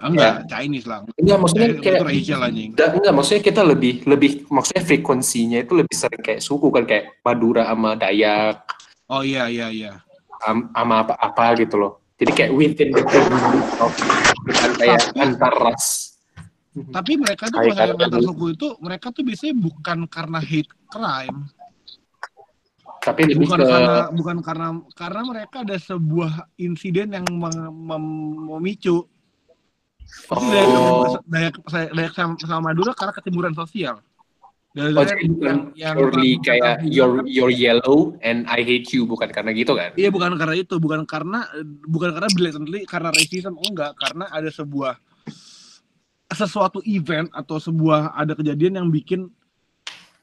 Ah, Enggak, Chinese lah. Enggak, maksudnya Eh, kayak anjing. Enggak, enggak, maksudnya kita lebih lebih maksudnya frekuensinya itu lebih sering kayak suku kan kayak Madura sama Dayak Oh iya iya iya. am- sama apa-apa gitu loh. Jadi kayak within the community of kayak Tapi- antar ras. Tapi mereka tuh kalau antar suku itu mereka tuh biasanya bukan karena hate crime, Tapi lebih bukan ke karena bukan karena karena mereka ada sebuah insiden yang mem- mem- memicu. Oh. Dayak, Dayak, Dayak sama, sama Madura karena kecemburuan sosial. Oh, Gara-gara jadi bukan yang purely yang kayak you're you're yellow and I hate you bukan karena gitu kan? Iya bukan karena itu, bukan karena bukan karena blatantly karena racism enggak, karena ada sebuah sesuatu event atau sebuah ada kejadian yang bikin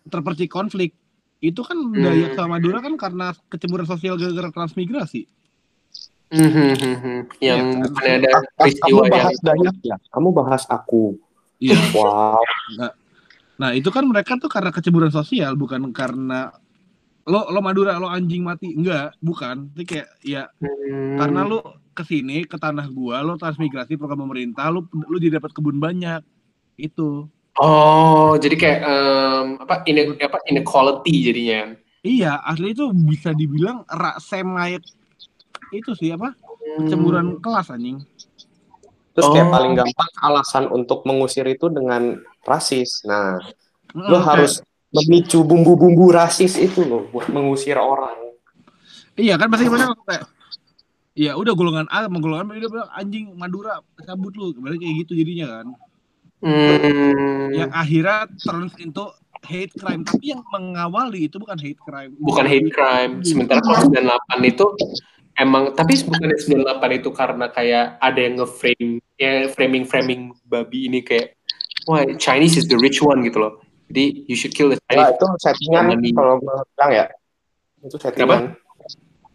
terpercik konflik. Itu kan Dayak sama Madura kan karena kecemburuan sosial gara-gara transmigrasi. Mhm, Yang Iya, kan? ada Pas kamu peristiwa yang bahas Dayak ya, kamu bahas aku. Iya. Wow. Nah, itu kan mereka tuh karena kecemburuan sosial bukan karena lo lo Madura lo anjing mati enggak bukan itu kayak ya Hmm. karena lu ke sini ke tanah gua lo transmigrasi program pemerintah lu lu jadi dapat kebun banyak itu Oh, jadi kayak em, apa ine, apa inequality jadinya. iya asli itu bisa dibilang rak semayet itu sih apa kecemburuan kelas anjing Terus kayak Oh. paling gampang alasan untuk mengusir itu dengan rasis. Nah, lo Heeh, harus memicu bumbu-bumbu rasis itu loh buat mengusir orang. kayak- iya kan pasti gimana kayak Iya udah golongan A sama golongan B udah bilang anjing Madura cabut lu berarti kayak gitu jadinya kan Hmm, yang akhirnya turns into hate crime tapi yang mengawali itu bukan hate crime bukan hate crime. Sementara kalau 98 itu emang tapi bukan 98 itu karena kayak ada yang nge-frame ya framing framing babi ini kayak wah Chinese is the rich one gitu loh. Jadi you should kill the Nah, Chinese. itu settingan kalau bilang ya. Itu settingan.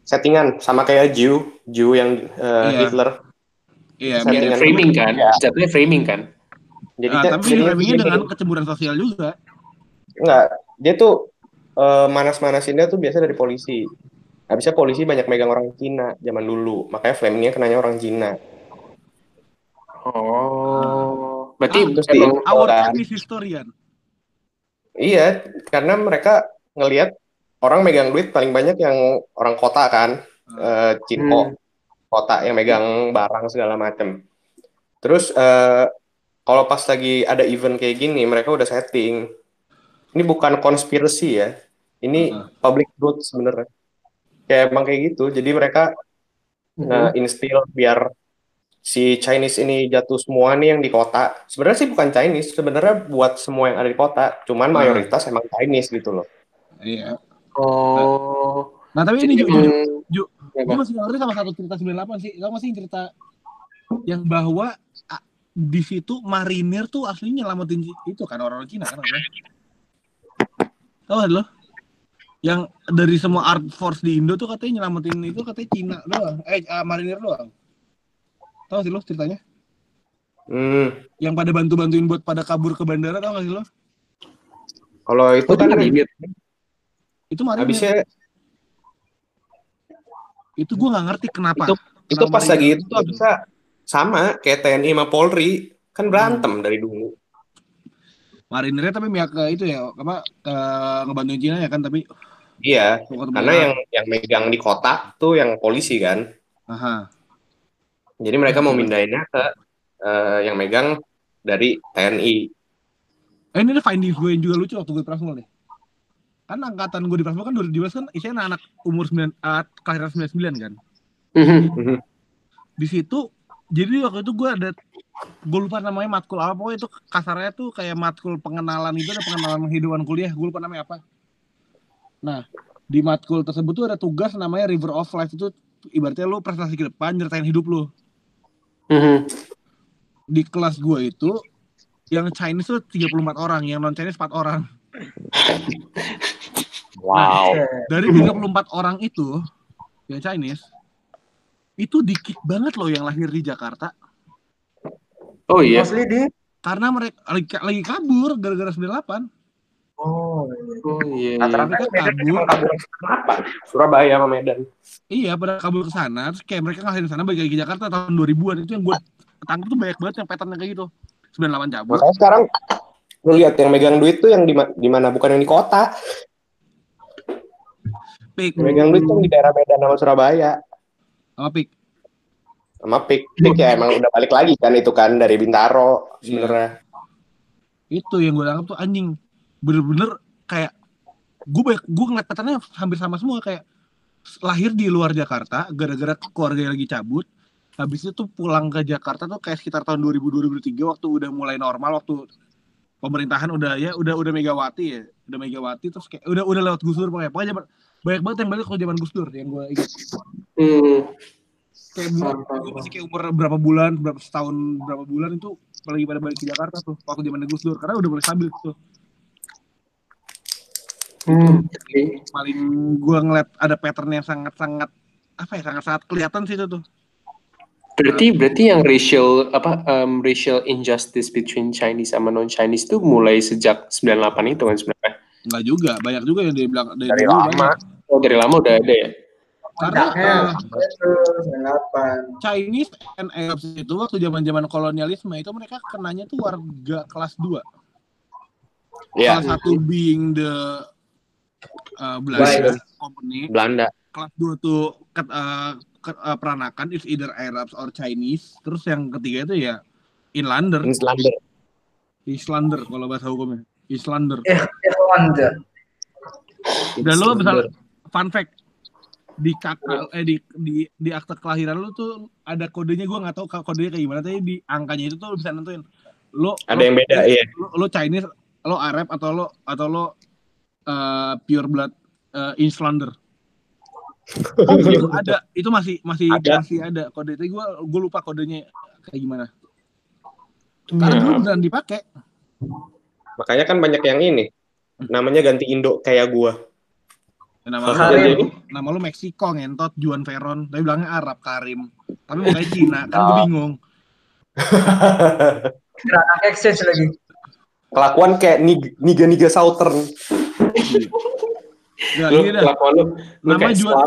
Settingan sama kayak Jew, Jew yang eh, Iya. Hitler. Iya, mirip. framing kan Ya. jatuhnya framing kan Jadi Ah, dia- tapi framingnya dia dengan kecemburuan sosial juga. enggak, dia tuh eh, manas-manasinnya tuh biasa dari polisi. Habisnya polisi banyak megang orang Cina zaman dulu, makanya framingnya kenanya orang Cina. oh berarti Ah, terus di- emang Our Kan. Historian. Iya, karena mereka ngelihat orang megang duit paling banyak yang orang kota kan, eh Cinko, kota yang megang barang segala macem. Terus eh, kalau pas lagi ada event kayak gini, mereka udah setting. Ini bukan konspirasi ya, ini Heeh. public truth sebenarnya. Kayak emang kayak gitu. Jadi mereka nge-instill biar si Chinese ini jatuh semua nih yang di kota. Sebenarnya sih bukan Chinese, sebenarnya buat semua yang ada di kota. Cuman Hmm. mayoritas emang Chinese gitu loh. Iya. oh Nah, tapi Jadi ini Ju, Ju, emang- Ju, Apa? gue masih ngerti sama satu cerita 98 sih. Kamu masih cerita yang bahwa ah, di situ marinir tuh aslinya nyelamatin itu kan orang Cina kan apa? Tahu lo? Yang dari semua art force di Indo tuh katanya nyelamatin itu katanya Cina doang. Eh, ah, marinir doang. Tahu sih lo ceritanya? Hmm. Yang pada bantu-bantuin buat pada kabur ke bandara tahu nggak sih lo? Kalau itu Oh, kan itu marinir. Itu marinir. habisnya Itu gue nggak ngerti kenapa. Itu- itu pas lagi itu tuh bisa sama kayak TNI sama Polri kan berantem Hmm. dari dulu. Marinirnya tapi pihak ke itu ya apa ke ngebantuin Cina ya kan tapi Iya, karena yang yang megang di kota tuh yang polisi kan. Aha. Jadi mereka mau mindahinnya ke eh, yang megang dari TNI. Eh ini ada findings gue yang juga lucu waktu gue Prasmul nih. Kan angkatan gue di Prasmul kan 2012 kan isinya anak-anak umur 9 uh, kelahiran 99 kan. Mhm. Di situ jadi waktu itu gue ada gue lupa namanya matkul apa pokoknya itu kasarnya tuh kayak matkul pengenalan itu ada pengenalan kehidupan kuliah gue lupa namanya apa nah di matkul tersebut tuh ada tugas namanya River of Life itu ibaratnya lu prestasi ke depan nyeritain hidup lu Mhm. di kelas gue itu yang Chinese tuh 34 orang yang non Chinese 4 orang Wow. dari 34 orang itu yang Chinese itu dikit banget loh yang lahir di Jakarta oh iya Mostly di karena mereka lagi, lagi kabur gara-gara 98 Oh, oh iya, iya. Rata-rata Mereka Medan kabur. kabur kenapa? Surabaya sama Medan. iya pada kabur ke sana terus kayak mereka ngelahirin sana balik lagi ke Jakarta tahun 2000-an itu yang gue tangkap tuh banyak banget yang patternnya kayak gitu 98 cabut Makanya sekarang lu lihat yang megang duit tuh yang di ma- di mana bukan yang di kota. pik Yang megang duit tuh di daerah Medan sama Surabaya. Sama pik. Sama Pik, Pik ya emang udah balik lagi kan itu kan dari Bintaro sebenarnya. itu yang gue tangkap tuh anjing. Bener-bener kayak gue banyak gue ngeliat hampir sama semua. Kayak lahir di luar Jakarta gara-gara keluarga lagi cabut. Habis itu tuh pulang ke Jakarta tuh kayak sekitar tahun 2000 2003 waktu udah mulai normal waktu pemerintahan udah ya udah udah Megawati ya. Udah Megawati terus kayak udah udah lewat Gus Dur pokoknya. Pokoknya zaman- banyak banget yang balik ke zaman Gus Dur yang gue ingat Hmm. kayak gue masih kayak umur berapa bulan berapa setahun berapa bulan itu lagi pada balik ke Jakarta tuh waktu zaman Gus Dur karena udah mulai stabil tuh Hmm. Paling gua ngeliat ada pattern yang sangat-sangat apa ya sangat-sangat kelihatan sih itu tuh Berarti berarti yang racial apa um, racial injustice between Chinese sama non Chinese itu mulai sejak 98 itu kan sebenarnya. nggak juga banyak juga yang dia bilang dari, Dari dulu lama. banyak. Oh dari lama udah ada ya. karena uh, 98. Chinese and Arabs itu waktu zaman-zaman kolonialisme itu mereka kenanya tuh warga kelas 2 Iya, salah satu being the uh, Belanda company. Belanda. kelas 2 tuh ke, uh, ke- uh, peranakan is either Arabs or Chinese. Terus yang ketiga itu ya Inlander Islander. Islander kalau bahasa hukumnya. Islander. Eh, Irlanda. Dan lo misalnya fun fact di kakak eh di di di akte kelahiran lu tuh ada kodenya gua nggak tahu kodenya kayak gimana tapi di angkanya itu tuh lu bisa nentuin lo Ada lo- yang beda, iya. lo, lo Chinese lo Arab atau lo atau lo uh, pure blood uh, Islander itu ada itu masih masih Ada. masih ada kode itu gua gua lupa kodenya kayak gimana karena dulu Nah, beneran dipakai Makanya kan banyak yang ini. Namanya ganti Indo kayak gua. Nama lu, Karim. nama lu Meksiko ngentot Juan Veron, tapi bilangnya Arab Karim. Tapi mukanya Cina, kan gue bingung. Kira anak exchange lagi. Kelakuan kayak nig- niga-niga Southern. Ya, Lu ini dah. kelakuan lu, lu Nama Juan-.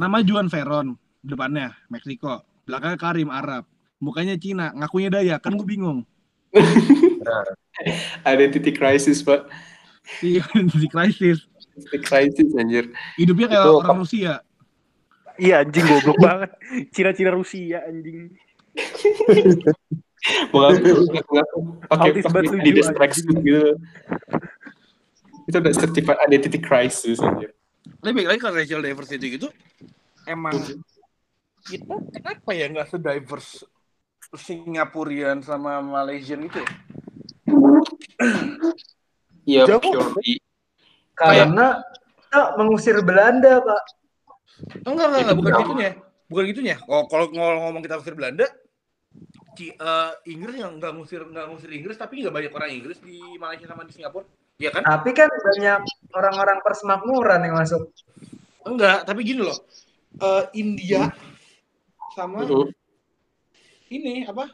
Nama Juan Veron, depannya Meksiko, belakangnya Karim Arab. Mukanya Cina, ngakunya Dayak, kan gue bingung. Identity crisis, Pak. Iya, di krisis. Crisis anjir. Hidupnya kayak Itu- orang Rusia. Iya anjing goblok banget. Cina-cina Rusia anjing. Mengaku, mengaku. Pakai tracksuit anjing. gitu. Itu udah certified identity crisis anjir. Tapi baik lagi kalau racial diversity gitu, emang kita kenapa ya nggak se-diverse Singapurian sama Malaysian gitu ya? Iya, Jauh. purely. Karena kita mengusir Belanda, Pak. Enggak, enggak, enggak, bukan Itu gitunya. Bukan gitunya. Oh, kalau ngomong, ngomong kita ngusir Belanda, Ci, eh, Inggris yang nggak ngusir nggak ngusir Inggris, tapi nggak banyak orang Inggris di Malaysia sama di Singapura. Iya kan? Tapi kan banyak orang-orang persemakmuran yang masuk. Enggak, tapi gini loh. Eh, India sama Mhm. ini apa?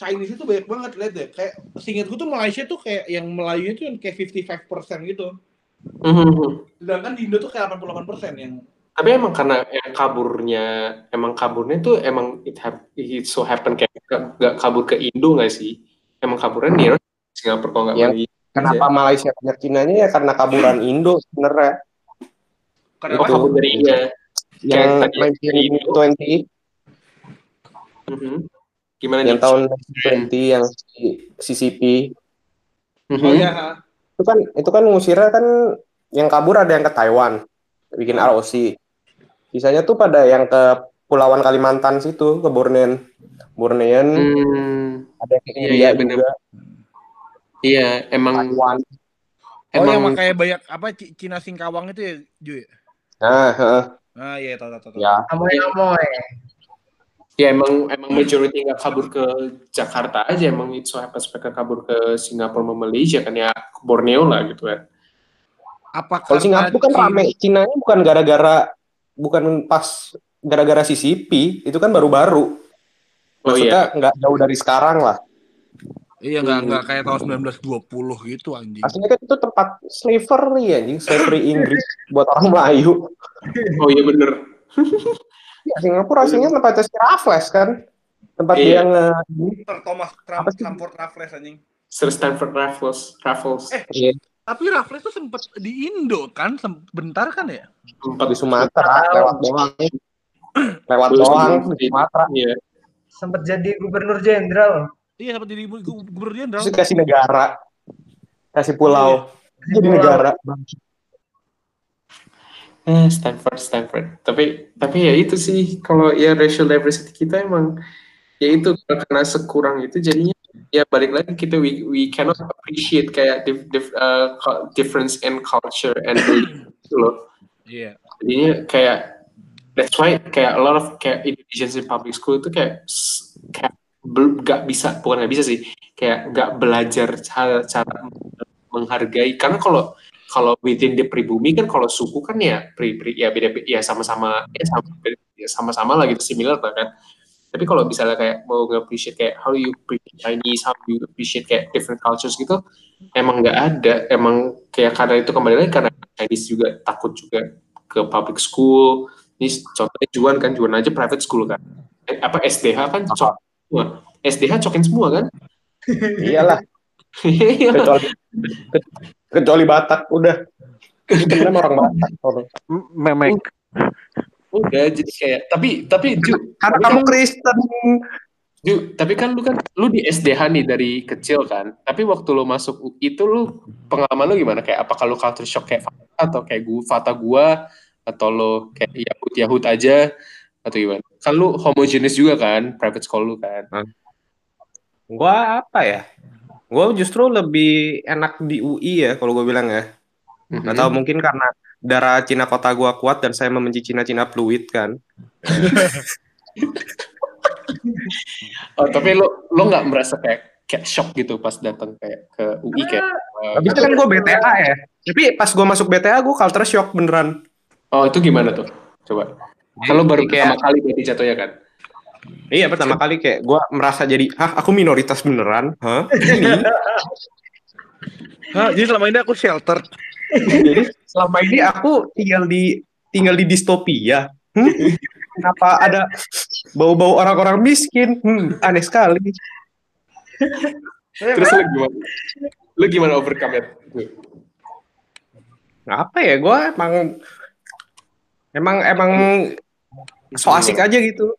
Chinese itu banyak banget lihat deh. Kayak seingat gue tuh Malaysia tuh kayak yang Melayu itu kayak 55% gitu. Mhm. Sedangkan di Indo tuh kayak 88% yang Tapi emang karena yang kaburnya, emang kaburnya tuh emang it, hap, it so happen kayak gak, gak kabur ke Indo nggak sih? Emang kaburnya near Singapura kalau nggak Yang- Malaysia. Kenapa Malaysia banyak Cinanya ya karena kaburan Indo sebenarnya. kenapa? Itu dari. Yang tadi, dari Indo. 1920 Mhm. Gimana yang nih? tahun 20 yang si- CCP Mhm. Oh ya, itu kan itu kan ngusirnya kan yang kabur ada yang ke Taiwan bikin ROC sisanya tuh pada yang ke Pulauan Kalimantan situ ke Bornean Bornean Hmm, ada yang ke Iya, India iya, bener. juga iya, emang Taiwan Oh yang emang makanya banyak apa Cina Singkawang itu ya, Ju ya? nah heeh. Ah iya, tahu tahu tahu. ya Amoy-amoy. Ya emang emang majority nggak kabur ke Jakarta aja emang itu so happens mereka kabur ke Singapura sama Malaysia kan ya ke Borneo lah gitu kan. Apa kalau Singapura kan Cina- rame Cinanya bukan gara-gara bukan pas gara-gara CCP itu kan baru-baru Oh iya. maksudnya nggak jauh dari sekarang lah Iya nggak nggak kayak tahun 1920 gitu anjing. aslinya kan itu tempat slavery anjing slavery Inggris buat orang Melayu Oh iya bener. Ya, Singapura aslinya tempatnya si Raffles kan. Tempat Iya. dia nge... Sir Thomas Trump? Stanford Raffles anjing. Sir Stanford Raffles, Raffles. Eh. Iya, Tapi Raffles tuh sempet di Indo kan, sebentar kan ya? Empat di Sumatera, lewat doang. Lewat doang di- Sumatera. Iya. Sempat jadi gubernur jenderal. Iya sempat jadi gu- gu- gubernur jenderal. Terus kasih negara. Kasih pulau. Jadi Pulau. negara. Eh, Stanford, Stanford. Tapi tapi ya itu sih kalau ya racial diversity kita emang ya itu karena sekurang itu jadinya ya balik lagi kita we, we cannot appreciate kayak dif, dif- uh, difference in culture and belief gitu loh. Iya. Jadinya kayak that's why kayak a lot of kayak Indonesians in public school itu kayak kayak bel- gak bisa bukan gak bisa sih kayak gak belajar cara cara menghargai karena kalau kalau within the pribumi kan kalau suku kan ya pri, pri ya beda ya sama-sama ya sama ya sama-sama lah gitu similar lah kan. Tapi kalau misalnya kayak mau nge-appreciate kayak how you appreciate Chinese how you appreciate kayak different cultures gitu emang nggak ada. Emang kayak karena itu kembali lagi karena Chinese juga takut juga ke public school. Ini contohnya Juan kan Juan aja private school kan. Eh, apa SDH kan cok semua. SDH cokin semua kan? Iyalah. Iya. Kecuali, kecuali Batak. Udah. Sebenarnya orang Batak. Memek. udah jadi kayak tapi tapi Ju Karena Tapi kamu kan- Kristen. Ju, tapi kan lu kan lu di SDH nih dari kecil kan. Tapi waktu lu masuk UI itu lu pengalaman lu gimana? Kayak apakah lu culture shock kayak Fata atau kayak gua Fata gua atau lu kayak Yahud Yahud aja atau gimana? Kan lu homogenis juga kan, private school lu kan. Gua apa ya? Gua justru lebih enak di UI ya kalau gue bilang ya. Gak tahu mungkin karena darah Cina kota gua kuat dan saya membenci Cina-Cina fluid kan. Oh, tapi lu lu nggak merasa kayak kayak shock gitu pas datang kayak ke UI kayak eh, Habis itu kan gue BTA ya. Tapi pas gue masuk BTA gue culture shock beneran. Oh itu gimana tuh? Coba. Kalau baru kayak- pertama kali berarti jatuhnya kan? Iya pertama kali kayak gue merasa jadi, hah aku minoritas beneran? Hah? Ini? Hah, jadi selama ini aku shelter. jadi selama ini aku tinggal di tinggal di distopia. Hmm? Kenapa ada bau-bau orang-orang miskin? Hmm, aneh sekali. Terus lu gimana? Lu gimana overcome it? Apa ya? Gue emang emang emang so asik aja gitu.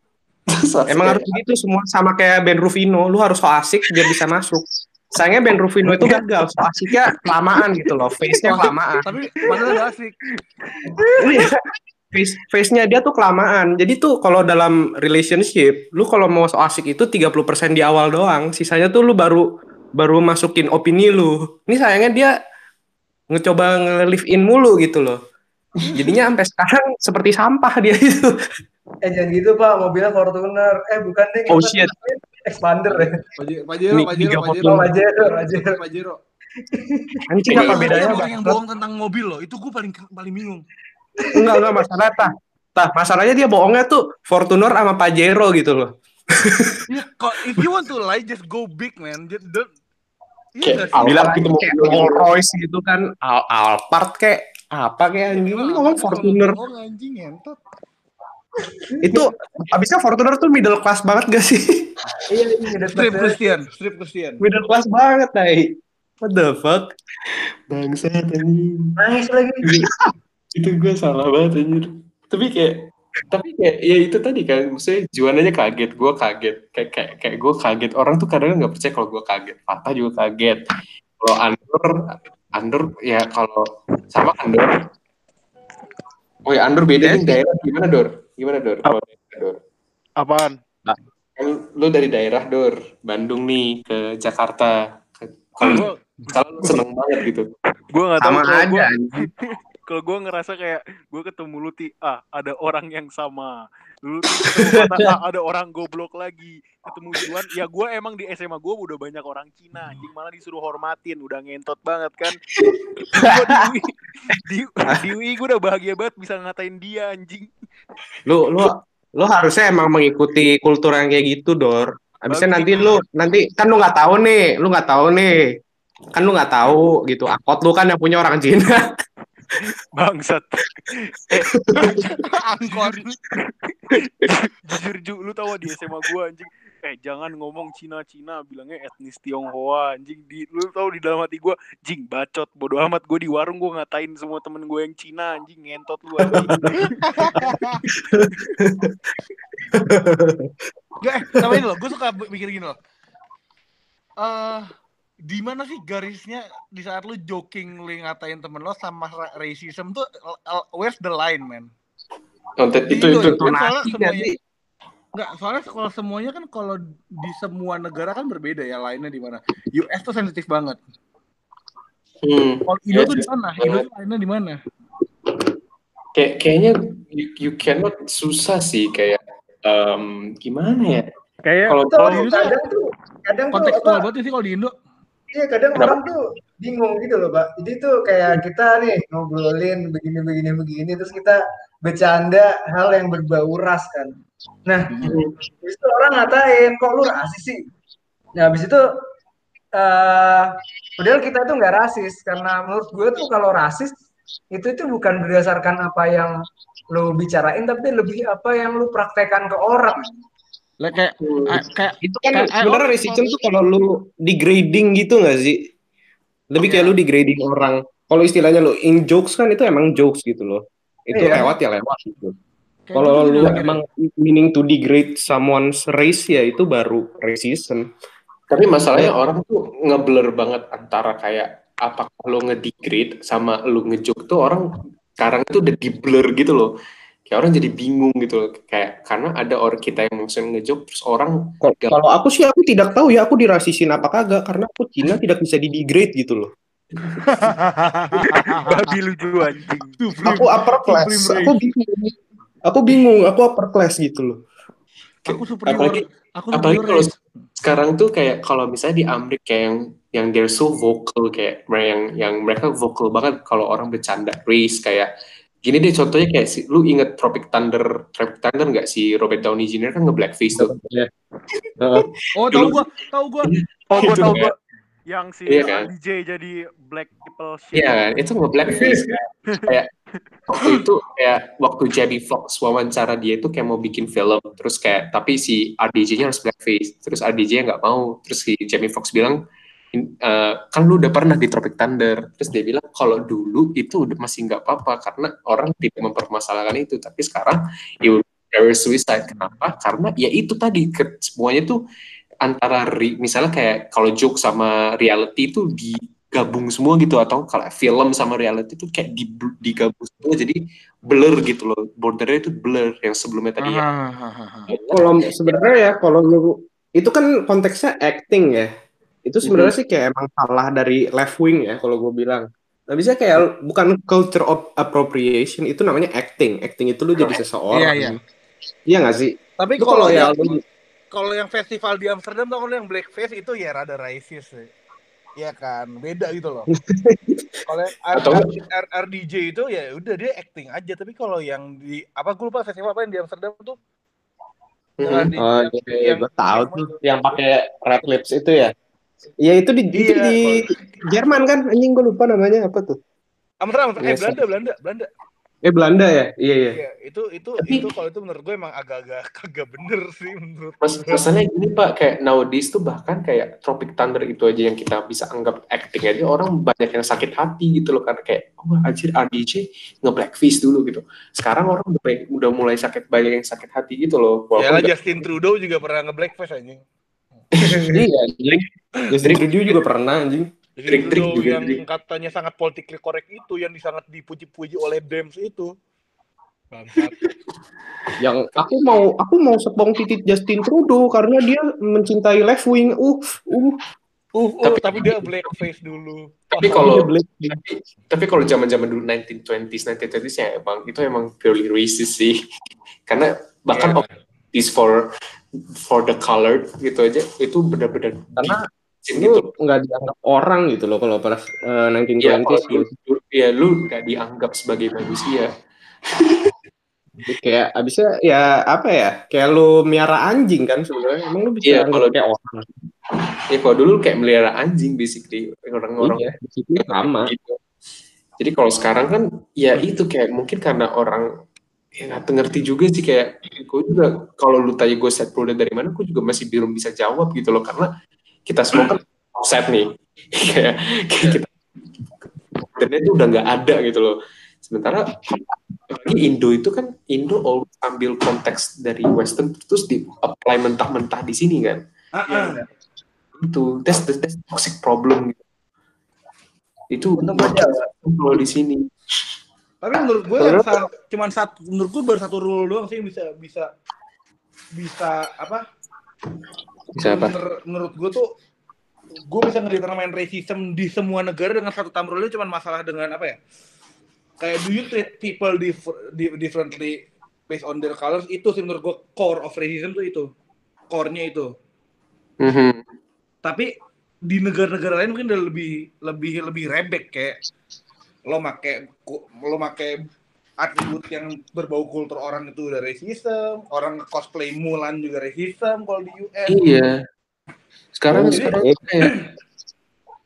Emang harus gitu semua sama kayak Ben Rufino. Lu harus so asik biar bisa masuk. Sayangnya Ben Rufino itu gagal. So asiknya kelamaan gitu loh. Face-nya kelamaan. Tapi padahal asik. Iya. face face-nya dia tuh kelamaan. Jadi tuh kalau dalam relationship, lu kalau mau so asik itu 30% di awal doang. Sisanya tuh lu baru baru masukin opini lu. Ini sayangnya dia ngecoba nge-live in mulu gitu loh. Jadinya sampai sekarang seperti sampah dia itu. Eh jangan gitu Pak, mobilnya Fortuner. Eh bukan deh. Oh, shit. Expander ya. Pajero, Pajero, Pajero, Pajero, Pajero, Pajero. Anjing Iya, apa iya, bedanya? orang yang bohong tentang mobil loh, itu gue paling paling bingung. Enggak, enggak masalah tah. Tah, masalahnya dia bohongnya tuh Fortuner sama Pajero gitu loh. Ya, kok if you want to lie, just go big man. Just don't. Kayak Iya Bilang gitu kayak mobil. Rolls Royce gitu kan, Al Alphard kayak apa kayak anjing ini ngomong Fortuner. Oh anjing entot. Itu abisnya Fortuner tuh middle class banget gak sih? Iya, ini udah Strip. Christian, strip Christian. middle class banget, Tai. What the fuck? Bangsat anjing. Nangis lagi. itu gue salah banget anjir. Tapi kayak tapi kayak ya itu tadi kan maksudnya Juan aja kaget gue kaget kayak kayak kayak gue kaget orang tuh kadang nggak percaya kalau gue kaget Fatah juga kaget kalau Andor Andor ya kalau sama Andor oh ya Andor beda nih daerah gimana Dor? Gimana Dor? Daerah, Dor? Apaan? kan lu dari daerah Dor Bandung nih ke Jakarta. Ke- kalau kalau lu seneng banget gitu. Gue gak tahu Sama kalau aja kalau gue ngerasa kayak gue ketemu Luti ah ada orang yang sama Ketemu Fata, ah ada orang goblok lagi ketemu Juan ya gue emang di SMA gue udah banyak orang Cina anjing malah disuruh hormatin udah ngentot banget kan Gua di UI di, di UI gue udah bahagia banget bisa ngatain dia anjing Lu lu lu harusnya emang mengikuti kultur yang kayak gitu, Dor. Abisnya nanti lu nanti kan lu nggak tahu nih, lu nggak tahu nih. Kan lu nggak tahu gitu. Akot lu kan yang punya orang Cina. Bangsat eh, Angkor. jujur ju lu tahu di SMA gue anjing eh jangan ngomong Cina Cina bilangnya etnis Tionghoa anjing di lu tahu di dalam hati gue jing bacot bodoh amat gue di warung gue ngatain semua temen gue yang Cina anjing ngentot lu anjing Gak, eh, sama ini loh, gue suka mikir gini loh. Eh, di mana sih garisnya di saat lu joking lu ngatain temen lo sama ra- racism tuh uh, where's the line man? konten Di itu Indo itu ya? Kan soalnya Nasi nggak semuanya? Enggak, soalnya kalau semuanya kan kalau di semua negara kan berbeda ya lainnya di mana. US tuh sensitif banget. Hmm. Kalau Indo Yes, tuh di yes. mana? Indo tuh lainnya di mana? kayak kayaknya you, you cannot susah sih kayak em, gimana ya kayak kalau Tuh, kalau kadang tuh kadang tuh Kontekstual banget sih kalau di Indo. Iya kadang Kenapa? orang tuh bingung gitu loh pak. Jadi tuh kayak kita nih ngobrolin begini begini terus kita bercanda hal yang berbau ras kan. Nah habis itu orang ngatain kok lu rasis sih? Nah habis itu eh padahal kita tuh nggak rasis karena menurut gue tuh kalau rasis itu itu bukan berdasarkan apa yang lo bicarain tapi lebih apa yang lu praktekkan ke orang Lah kayak ah, kayak Itu kan Kayak- sebenarnya racism tuh kalau lu degrading gitu nggak sih? Lebih kayak Iya. lu degrading orang. Kalau istilahnya lu in jokes kan itu emang jokes gitu loh. Itu Iya. lewat ya lewat gitu. Kalau gua tuh lu emang meaning to degrade someone's race ya itu baru racism. tapi masalahnya orang tuh ngeblur banget antara kayak apa lo ngedegrade sama lo ngejoke tuh orang sekarang tuh udah di blur gitu loh kayak orang jadi bingung gitu loh kayak karena ada orang kita yang maksudnya ngejoke terus orang Kal- Kalau aku sih aku tidak tahu ya aku dirasisin apa kagak karena aku Cina tidak bisa di degrade gitu loh. babi lu anjing Aku upper class. Aku bingung. Aku bingung, aku upper class gitu loh. aku superior. apalagi aku apalagi kalau sekarang tuh kayak kalau misalnya di Amerika kayak yang yang they're so vocal kayak mereka yang yang mereka vocal banget kalau orang bercanda race kayak Gini deh contohnya kayak si, lu inget Tropic Thunder, Tropic Thunder nggak si Robert Downey Jr. kan nge-blackface tuh. Heeh. Oh, tahu gua, tahu gua. Oh, Itu tau gue. Yang si Iya kan? DJ jadi black people shit. Iya kan, itu nge-blackface kan. kayak waktu itu kayak waktu Jamie Foxx wawancara dia itu kayak mau bikin film, terus kayak tapi si RDJ-nya harus blackface, terus RDJ nggak mau, terus si Jamie Foxx bilang "In- eh, kan lu udah pernah di Tropic Thunder, terus dia bilang kalau dulu itu udah masih nggak apa-apa karena orang tidak mempermasalahkan itu, tapi sekarang you there is suicide. Kenapa? Karena ya itu tadi ke- semuanya tuh antara ri- misalnya kayak kalau joke sama reality itu digabung semua gitu atau kalau film sama reality itu kayak di, digabung semua jadi blur gitu loh bordernya itu blur yang sebelumnya tadi ya. Kalau sebenarnya ya kalau lu itu kan konteksnya acting ya. Itu sebenarnya sih kayak emang salah dari left wing ya kalau gue bilang. Nah, bisa kayak bukan culture of appropriation itu namanya acting. Acting itu lu jadi seseorang. Iya, iya. Iya nggak sih? Tapi kalau kalau ya yang lu kalau yang festival di Amsterdam tuh kalau yang blackface itu ya rada racist sih. Iya kan, beda gitu loh. kalau yang Atau- R- R- RDJ itu ya udah dia acting aja, tapi kalau yang di apa gue lupa festival apa yang di Amsterdam tuh yang Mhm. RDJ Oh, yang- iya, yang- gue tahu yang- tuh yang pakai red lips itu ya. Iya itu di itu Iya, di Jerman kan anjing gue lupa namanya apa tuh? Amsterdam, eh Iya, Belanda, Belanda, Belanda. Eh Belanda ya? Iya iya. Iya, itu itu Tapi- itu kalau itu menurut gue emang agak-agak kagak bener sih menurut Mas, masalahnya gini pak kayak nowadays tuh bahkan kayak Tropic Thunder itu aja yang kita bisa anggap acting aja orang banyak yang sakit hati gitu loh karena kayak oh anjir RDJ nge-blackface dulu gitu sekarang orang udah, mulai- udah mulai sakit banyak yang sakit hati gitu loh Ya Justin Trudeau juga pernah nge-blackface anjing. Iya anjing. Trudeau juga pernah anjing. Trudeau juga, yang trik. katanya sangat politically correct itu yang sangat dipuji-puji oleh Dems itu. Bangsat. Yang aku mau aku mau sepong titit Justin Trudeau karena dia mencintai left wing. Uh, uh. Uh, uh, Tapi- tapi, dia blackface dulu. Tapi kalau tapi, tapi kalau zaman-zaman dulu 1920s 1930s ya emang itu emang purely racist sih karena bahkan Iya. is for for the colored gitu aja itu benar-benar Karena lu gitu nggak dianggap orang gitu loh kalau pas ya 1920s kalau lu, ya lu nggak dianggap sebagai manusia. Kayak abisnya ya apa ya kayak lu miara anjing kan sebenarnya. Emang lu bisa anggap kalau- kayak orang? Ya kalau dulu kayak melihara anjing basically orang-orang. Iya situ sama. Gitu. Jadi kalau sekarang kan ya itu kayak mungkin karena orang ya nggak ngerti juga sih kayak gue juga kalau lu tanya gue set produk dari mana gue juga masih belum bisa jawab gitu loh karena kita semua kan set nih. Kayak kita internet itu udah nggak ada gitu loh. Sementara apalagi Indo itu kan Indo always ambil konteks dari Western terus di apply mentah-mentah di sini kan. Ah. itu that's the that's toxic problem. Gitu. itu Untuk kalau di sini Tapi menurut gue yang sa- cuman satu menurut gue baru satu rule doang sih yang bisa bisa bisa apa? bisa apa Menur- menurut gue tuh gue bisa ngedetermine racism di semua negara dengan satu rule cuman masalah dengan apa ya? Kayak do you treat people dif- di- differently based on their colors itu sih menurut gue core of racism tuh itu. Core-nya itu. Mhm. Tapi di negara-negara lain mungkin udah lebih lebih lebih rebek kayak lo make lo make atribut yang berbau kultur orang itu udah racism, orang cosplay Mulan juga racism kalau di US. iya. Sekarang Jadi- sekarang eh, kayak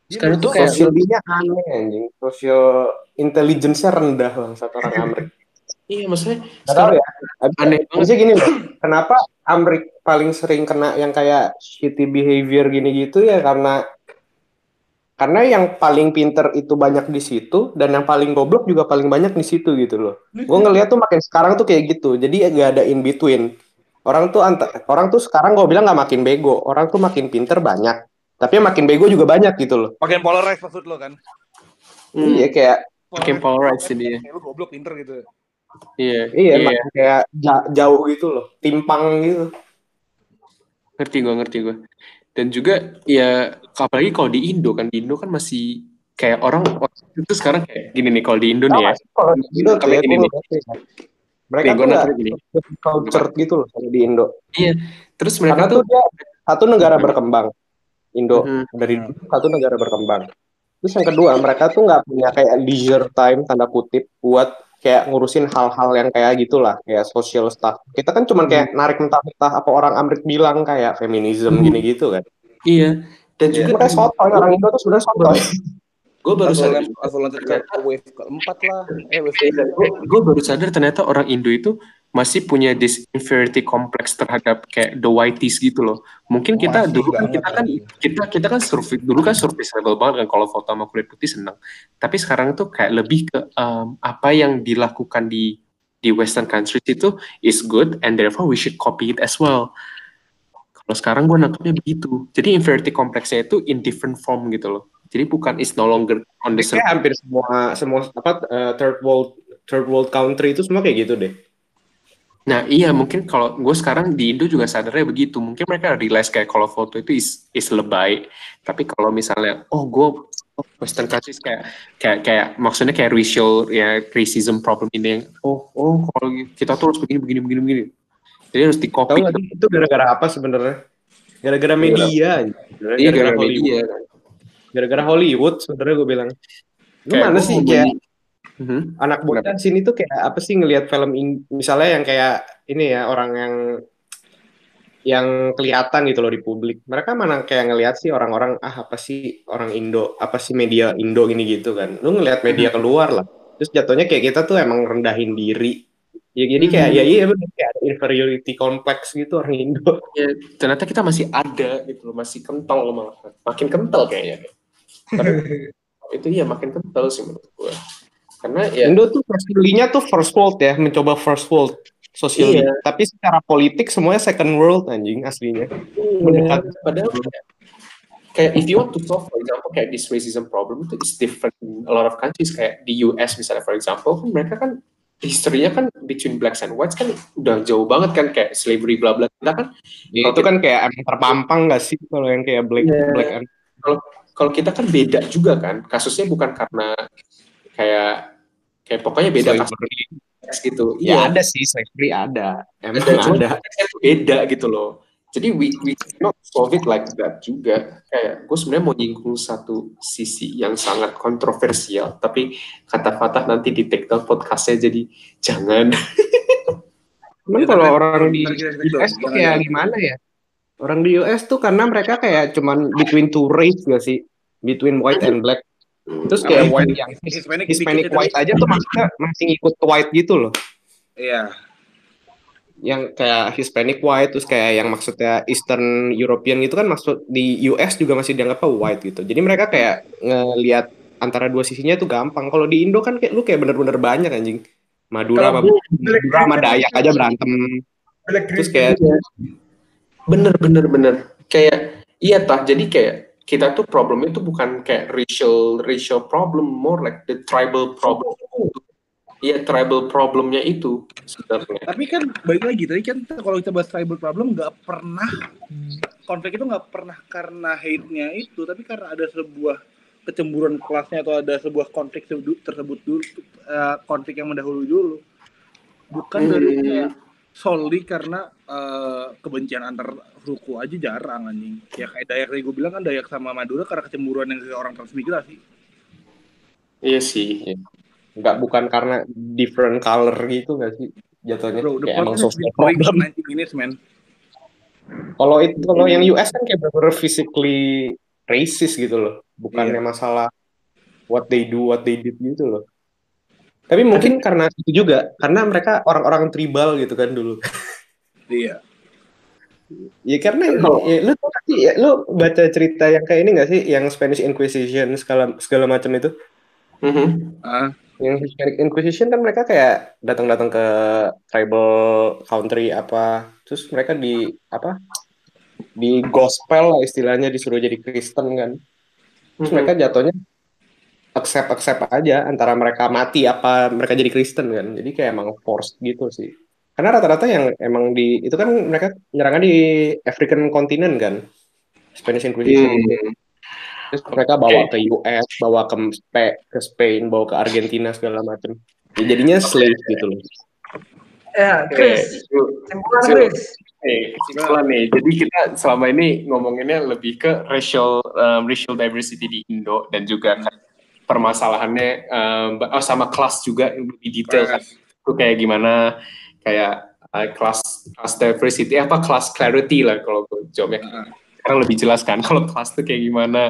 sekarang tuh kayak sosial dia aneh anjing. Sosial intelligence-nya rendah bang satu orang Amrik iya maksudnya Nggak tahu sekarang ya aneh banget. Abisnya gini loh kenapa Amrik paling sering kena yang kayak shitty behavior gini gitu ya? Karena karena yang paling pinter itu banyak di situ dan yang paling goblok juga paling banyak di situ gitu loh. Gue ngeliat tuh makin sekarang tuh kayak gitu jadi gak ada in between. Orang tuh anta, orang tuh sekarang gue bilang nggak makin bego orang tuh makin pinter banyak. Tapi yang makin bego juga banyak gitu loh. Makin polarized maksud lo kan? Hmm, iya kayak Makin polarized ini. Kayak lo goblok pinter gitu. iya iya, iya. makin kayak ja- jauh gitu loh. Timpang gitu. Ngerti gue ngerti gue dan juga ya apalagi kalau di Indo kan di Indo kan masih kayak orang itu sekarang kayak gini nih kalau di Indo nih ya kalau di Indo Kayak gini nih. mereka Nih, tuh gini. culture gitu loh kalau di Indo terus mereka karena tuh dia satu negara berkembang Indo Mhm. dari satu negara berkembang terus yang kedua mereka tuh nggak punya kayak leisure time tanda kutip buat kayak ngurusin hal-hal yang kayak gitulah kayak social stuff kita kan cuman kayak narik mentah-mentah apa orang Amerik bilang kayak feminism Hmm. gini gitu kan Iya. Dan juga makanya sotoy orang Indo tuh sebenarnya sotoy gue baru sadar langsung lanjut ke wave keempat lah. Eh, wave gue baru sadar ternyata orang Indo itu masih punya this inferiority complex terhadap kayak the whiteys gitu loh. Mungkin kita Masih dulu kan kita kan kita kita kan survei dulu kan surface level banget kan kalau foto sama kulit putih senang. Tapi sekarang tuh kayak lebih ke um, apa yang dilakukan di di western countries itu is good and therefore we should copy it as well. Kalau sekarang gue nangkepnya begitu. Jadi inferiority complexnya itu in different form gitu loh. Jadi bukan is no longer on the kayak hampir semua semua apa eh, third world third world country itu semua kayak gitu deh Nah iya mungkin kalau gue sekarang di Indo juga sadarnya begitu. Mungkin mereka realize kayak kalau foto itu is, is lebay. Tapi kalau misalnya oh gue Western countries kayak kayak kayak maksudnya kayak racial ya racism problem ini yang oh oh kalau kita tuh harus begini begini begini begini. Jadi harus di copy. sih, itu gara-gara apa sebenarnya gara-gara media Iya gara Hollywood. media. gara-gara Hollywood sebenarnya gue bilang lu Kayak mana gua sih kayak Mhm. anak bocah sini tuh kayak apa sih ngelihat film in- misalnya yang kayak ini ya orang yang yang kelihatan gitu loh di publik mereka mana kayak ngelihat sih orang-orang ah apa sih orang Indo apa sih media Indo gini gitu kan lu ngelihat media keluar lah terus jatuhnya kayak kita tuh emang rendahin diri ya jadi kayak ya iya bener kayak ada inferiority complex gitu orang Indo Ya, ternyata kita masih ada gitu loh, masih kental loh malah. Makin kental kayaknya. Tapi itu ya makin kental sih menurut gue. Karena ya Indo tuh socially-nya tuh first world ya mencoba first world socially Iya. tapi secara politik semuanya second world anjing aslinya mendekat padahal kayak, if you want to solve for example kayak this racism problem itu is different in a lot of countries kayak di US misalnya for example kan mereka kan historinya kan between blacks and whites kan udah jauh banget kan kayak slavery bla bla kita kan Ya, itu kan kayak emang terpampang gak sih kalau yang kayak black Iya. black and kalau kita kan beda juga kan kasusnya bukan karena kayak kayak pokoknya beda kasus slavery. gitu Ya ada sih slavery ada. Emang ada ada. beda gitu loh jadi we we cannot solve it like that juga kayak gue sebenarnya mau nyinggung satu sisi yang sangat kontroversial tapi kata Fatah nanti di take down podcastnya jadi jangan Cuman Ya, kalau orang di US tuh kayak gimana ya? Orang di US tuh karena mereka kayak cuman between two race gak sih? Between white and black. Terus kayak Apa white itu? yang Hispanic, Hispanic white aja tuh maksudnya masih ngikut white gitu loh. Iya. Yang kayak Hispanic white terus kayak yang maksudnya Eastern European gitu kan maksud di US juga masih dianggap white gitu. Jadi mereka kayak ngelihat antara dua sisinya tuh gampang. Kalau di Indo kan kayak lu kayak bener-bener banyak anjing. Madura sama, Madura sama Dayak aja berantem. Terus kayak bener bener bener kayak iya tah jadi kayak kita tuh problemnya tuh bukan kayak racial racial problem more like the tribal problem iya tribal problemnya itu sebenarnya Tapi kan balik lagi tadi kan kalau kita bahas tribal problem nggak pernah konflik itu nggak pernah karena hate-nya itu, tapi karena ada sebuah kecemburuan kelasnya atau ada sebuah konflik tersebut tersebut dulu eh, konflik yang mendahului dulu. Bukan dari Hmm. Solely karena eh, kebencian antar suku aja jarang anjing. Ya kayak Dayak tadi gue bilang kan Dayak sama Madura karena kecemburuan yang ke orang transmigrasi. iya sih. Nggak bukan karena different color gitu nggak sih? Jatuhnya Bro, kayak emang for problem. 90 minutes, man. kalau itu kalau yang US kan kayak bener physically racist gitu loh. Bukannya masalah what they do what they did gitu loh tapi mungkin karena itu juga karena mereka orang-orang tribal gitu kan dulu Iya. ya karena Kalau- ya, lu ya, lu baca cerita yang kayak ini nggak sih yang Spanish Inquisition segala segala macam itu Mhm. Ah, yang Hispanic Inquisition kan mereka kayak datang-datang ke tribal country apa terus mereka di apa di gospel lah istilahnya disuruh jadi Kristen kan terus Mhm. mereka jatuhnya accept accept aja antara mereka mati apa mereka jadi Kristen kan jadi kayak emang forced gitu sih karena rata-rata yang emang di itu kan mereka nyerangnya di African continent kan Spanish Inquisition Hmm. terus mereka bawa ke US bawa ke Spe- ke Spain bawa ke Argentina segala macam ya, jadinya slave gitu loh Ya, Chris. Simpulan. Chris. Kesimpulan nih. Jadi kita selama ini ngomonginnya lebih ke racial um, racial diversity di Indo dan juga kan permasalahannya um, oh, sama kelas juga yang lebih detail kan itu kayak gimana kayak uh, kelas kelas diversity apa kelas clarity lah kalau gue jawabnya sekarang lebih jelas kan kalau kelas itu kayak gimana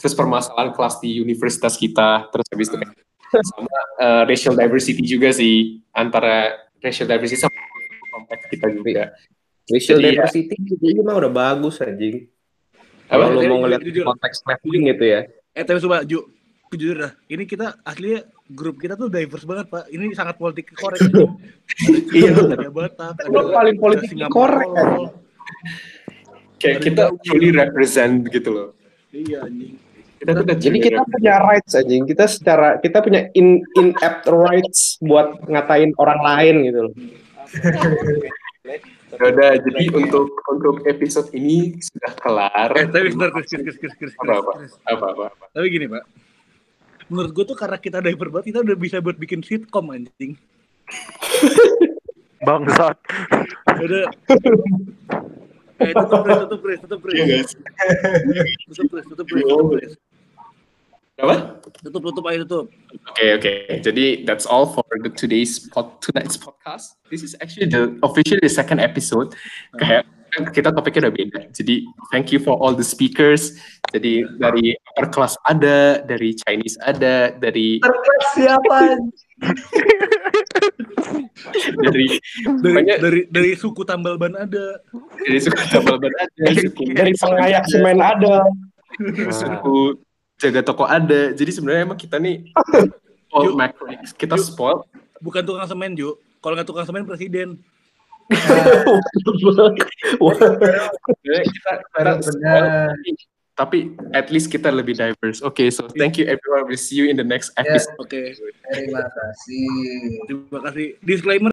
terus permasalahan kelas di universitas kita terus habis itu kayak sama uh, racial diversity juga sih antara racial diversity sama konteks kita juga Racial Jadi, ya. diversity itu mah udah bagus anjing. Apa? Kalau lu mau ngeliat konteks leveling gitu ya. Eh tapi coba Ju, jujur dah. Ini kita aslinya grup kita tuh diverse banget pak. Ini sangat politik korek. Iya, Ada ada Batak, ada paling politik korek, kan? kayak kita fully represent gitu loh Iya anjing. kita tuh udah Jadi kita punya rights anjing. Kita secara kita punya in inapt rights buat ngatain orang lain gitu loh. Ya udah jadi untuk untuk episode ini sudah kelar Eh tapi bentar, Chris, Chris, Chris, Chris, Chris, apa apa apa apa, apa. Tapi gini pak. Menurut gue tuh karena kita diverse banget, kita udah bisa buat bikin sitcom anjing. Bangsat. Udah. Eh tutup tutup tutup. Iya guys Tutup tutup tutup apa Tutup, tutup aja tutup. Oke oke jadi that's all for the today's pod, tonight's podcast this is actually the officially the second episode kayak kita topiknya udah beda jadi thank you for all the speakers jadi dari upper class ada dari Chinese ada dari siapa? dari Dari, Banyak- dari, dari suku tambal ban ada. dari suku Tambal Ban ada suku Dari pengayak semen ada. suku jaga toko ada jadi sebenarnya emang kita nih spoil macro kita spoil Bukan tukang semen, Ju. Kalau nggak tukang semen, presiden. Tapi- tapi at least kita lebih diverse okay so thank you everyone we'll see you in the next episode Oke. Terima kasih. Terima kasih. Disclaimer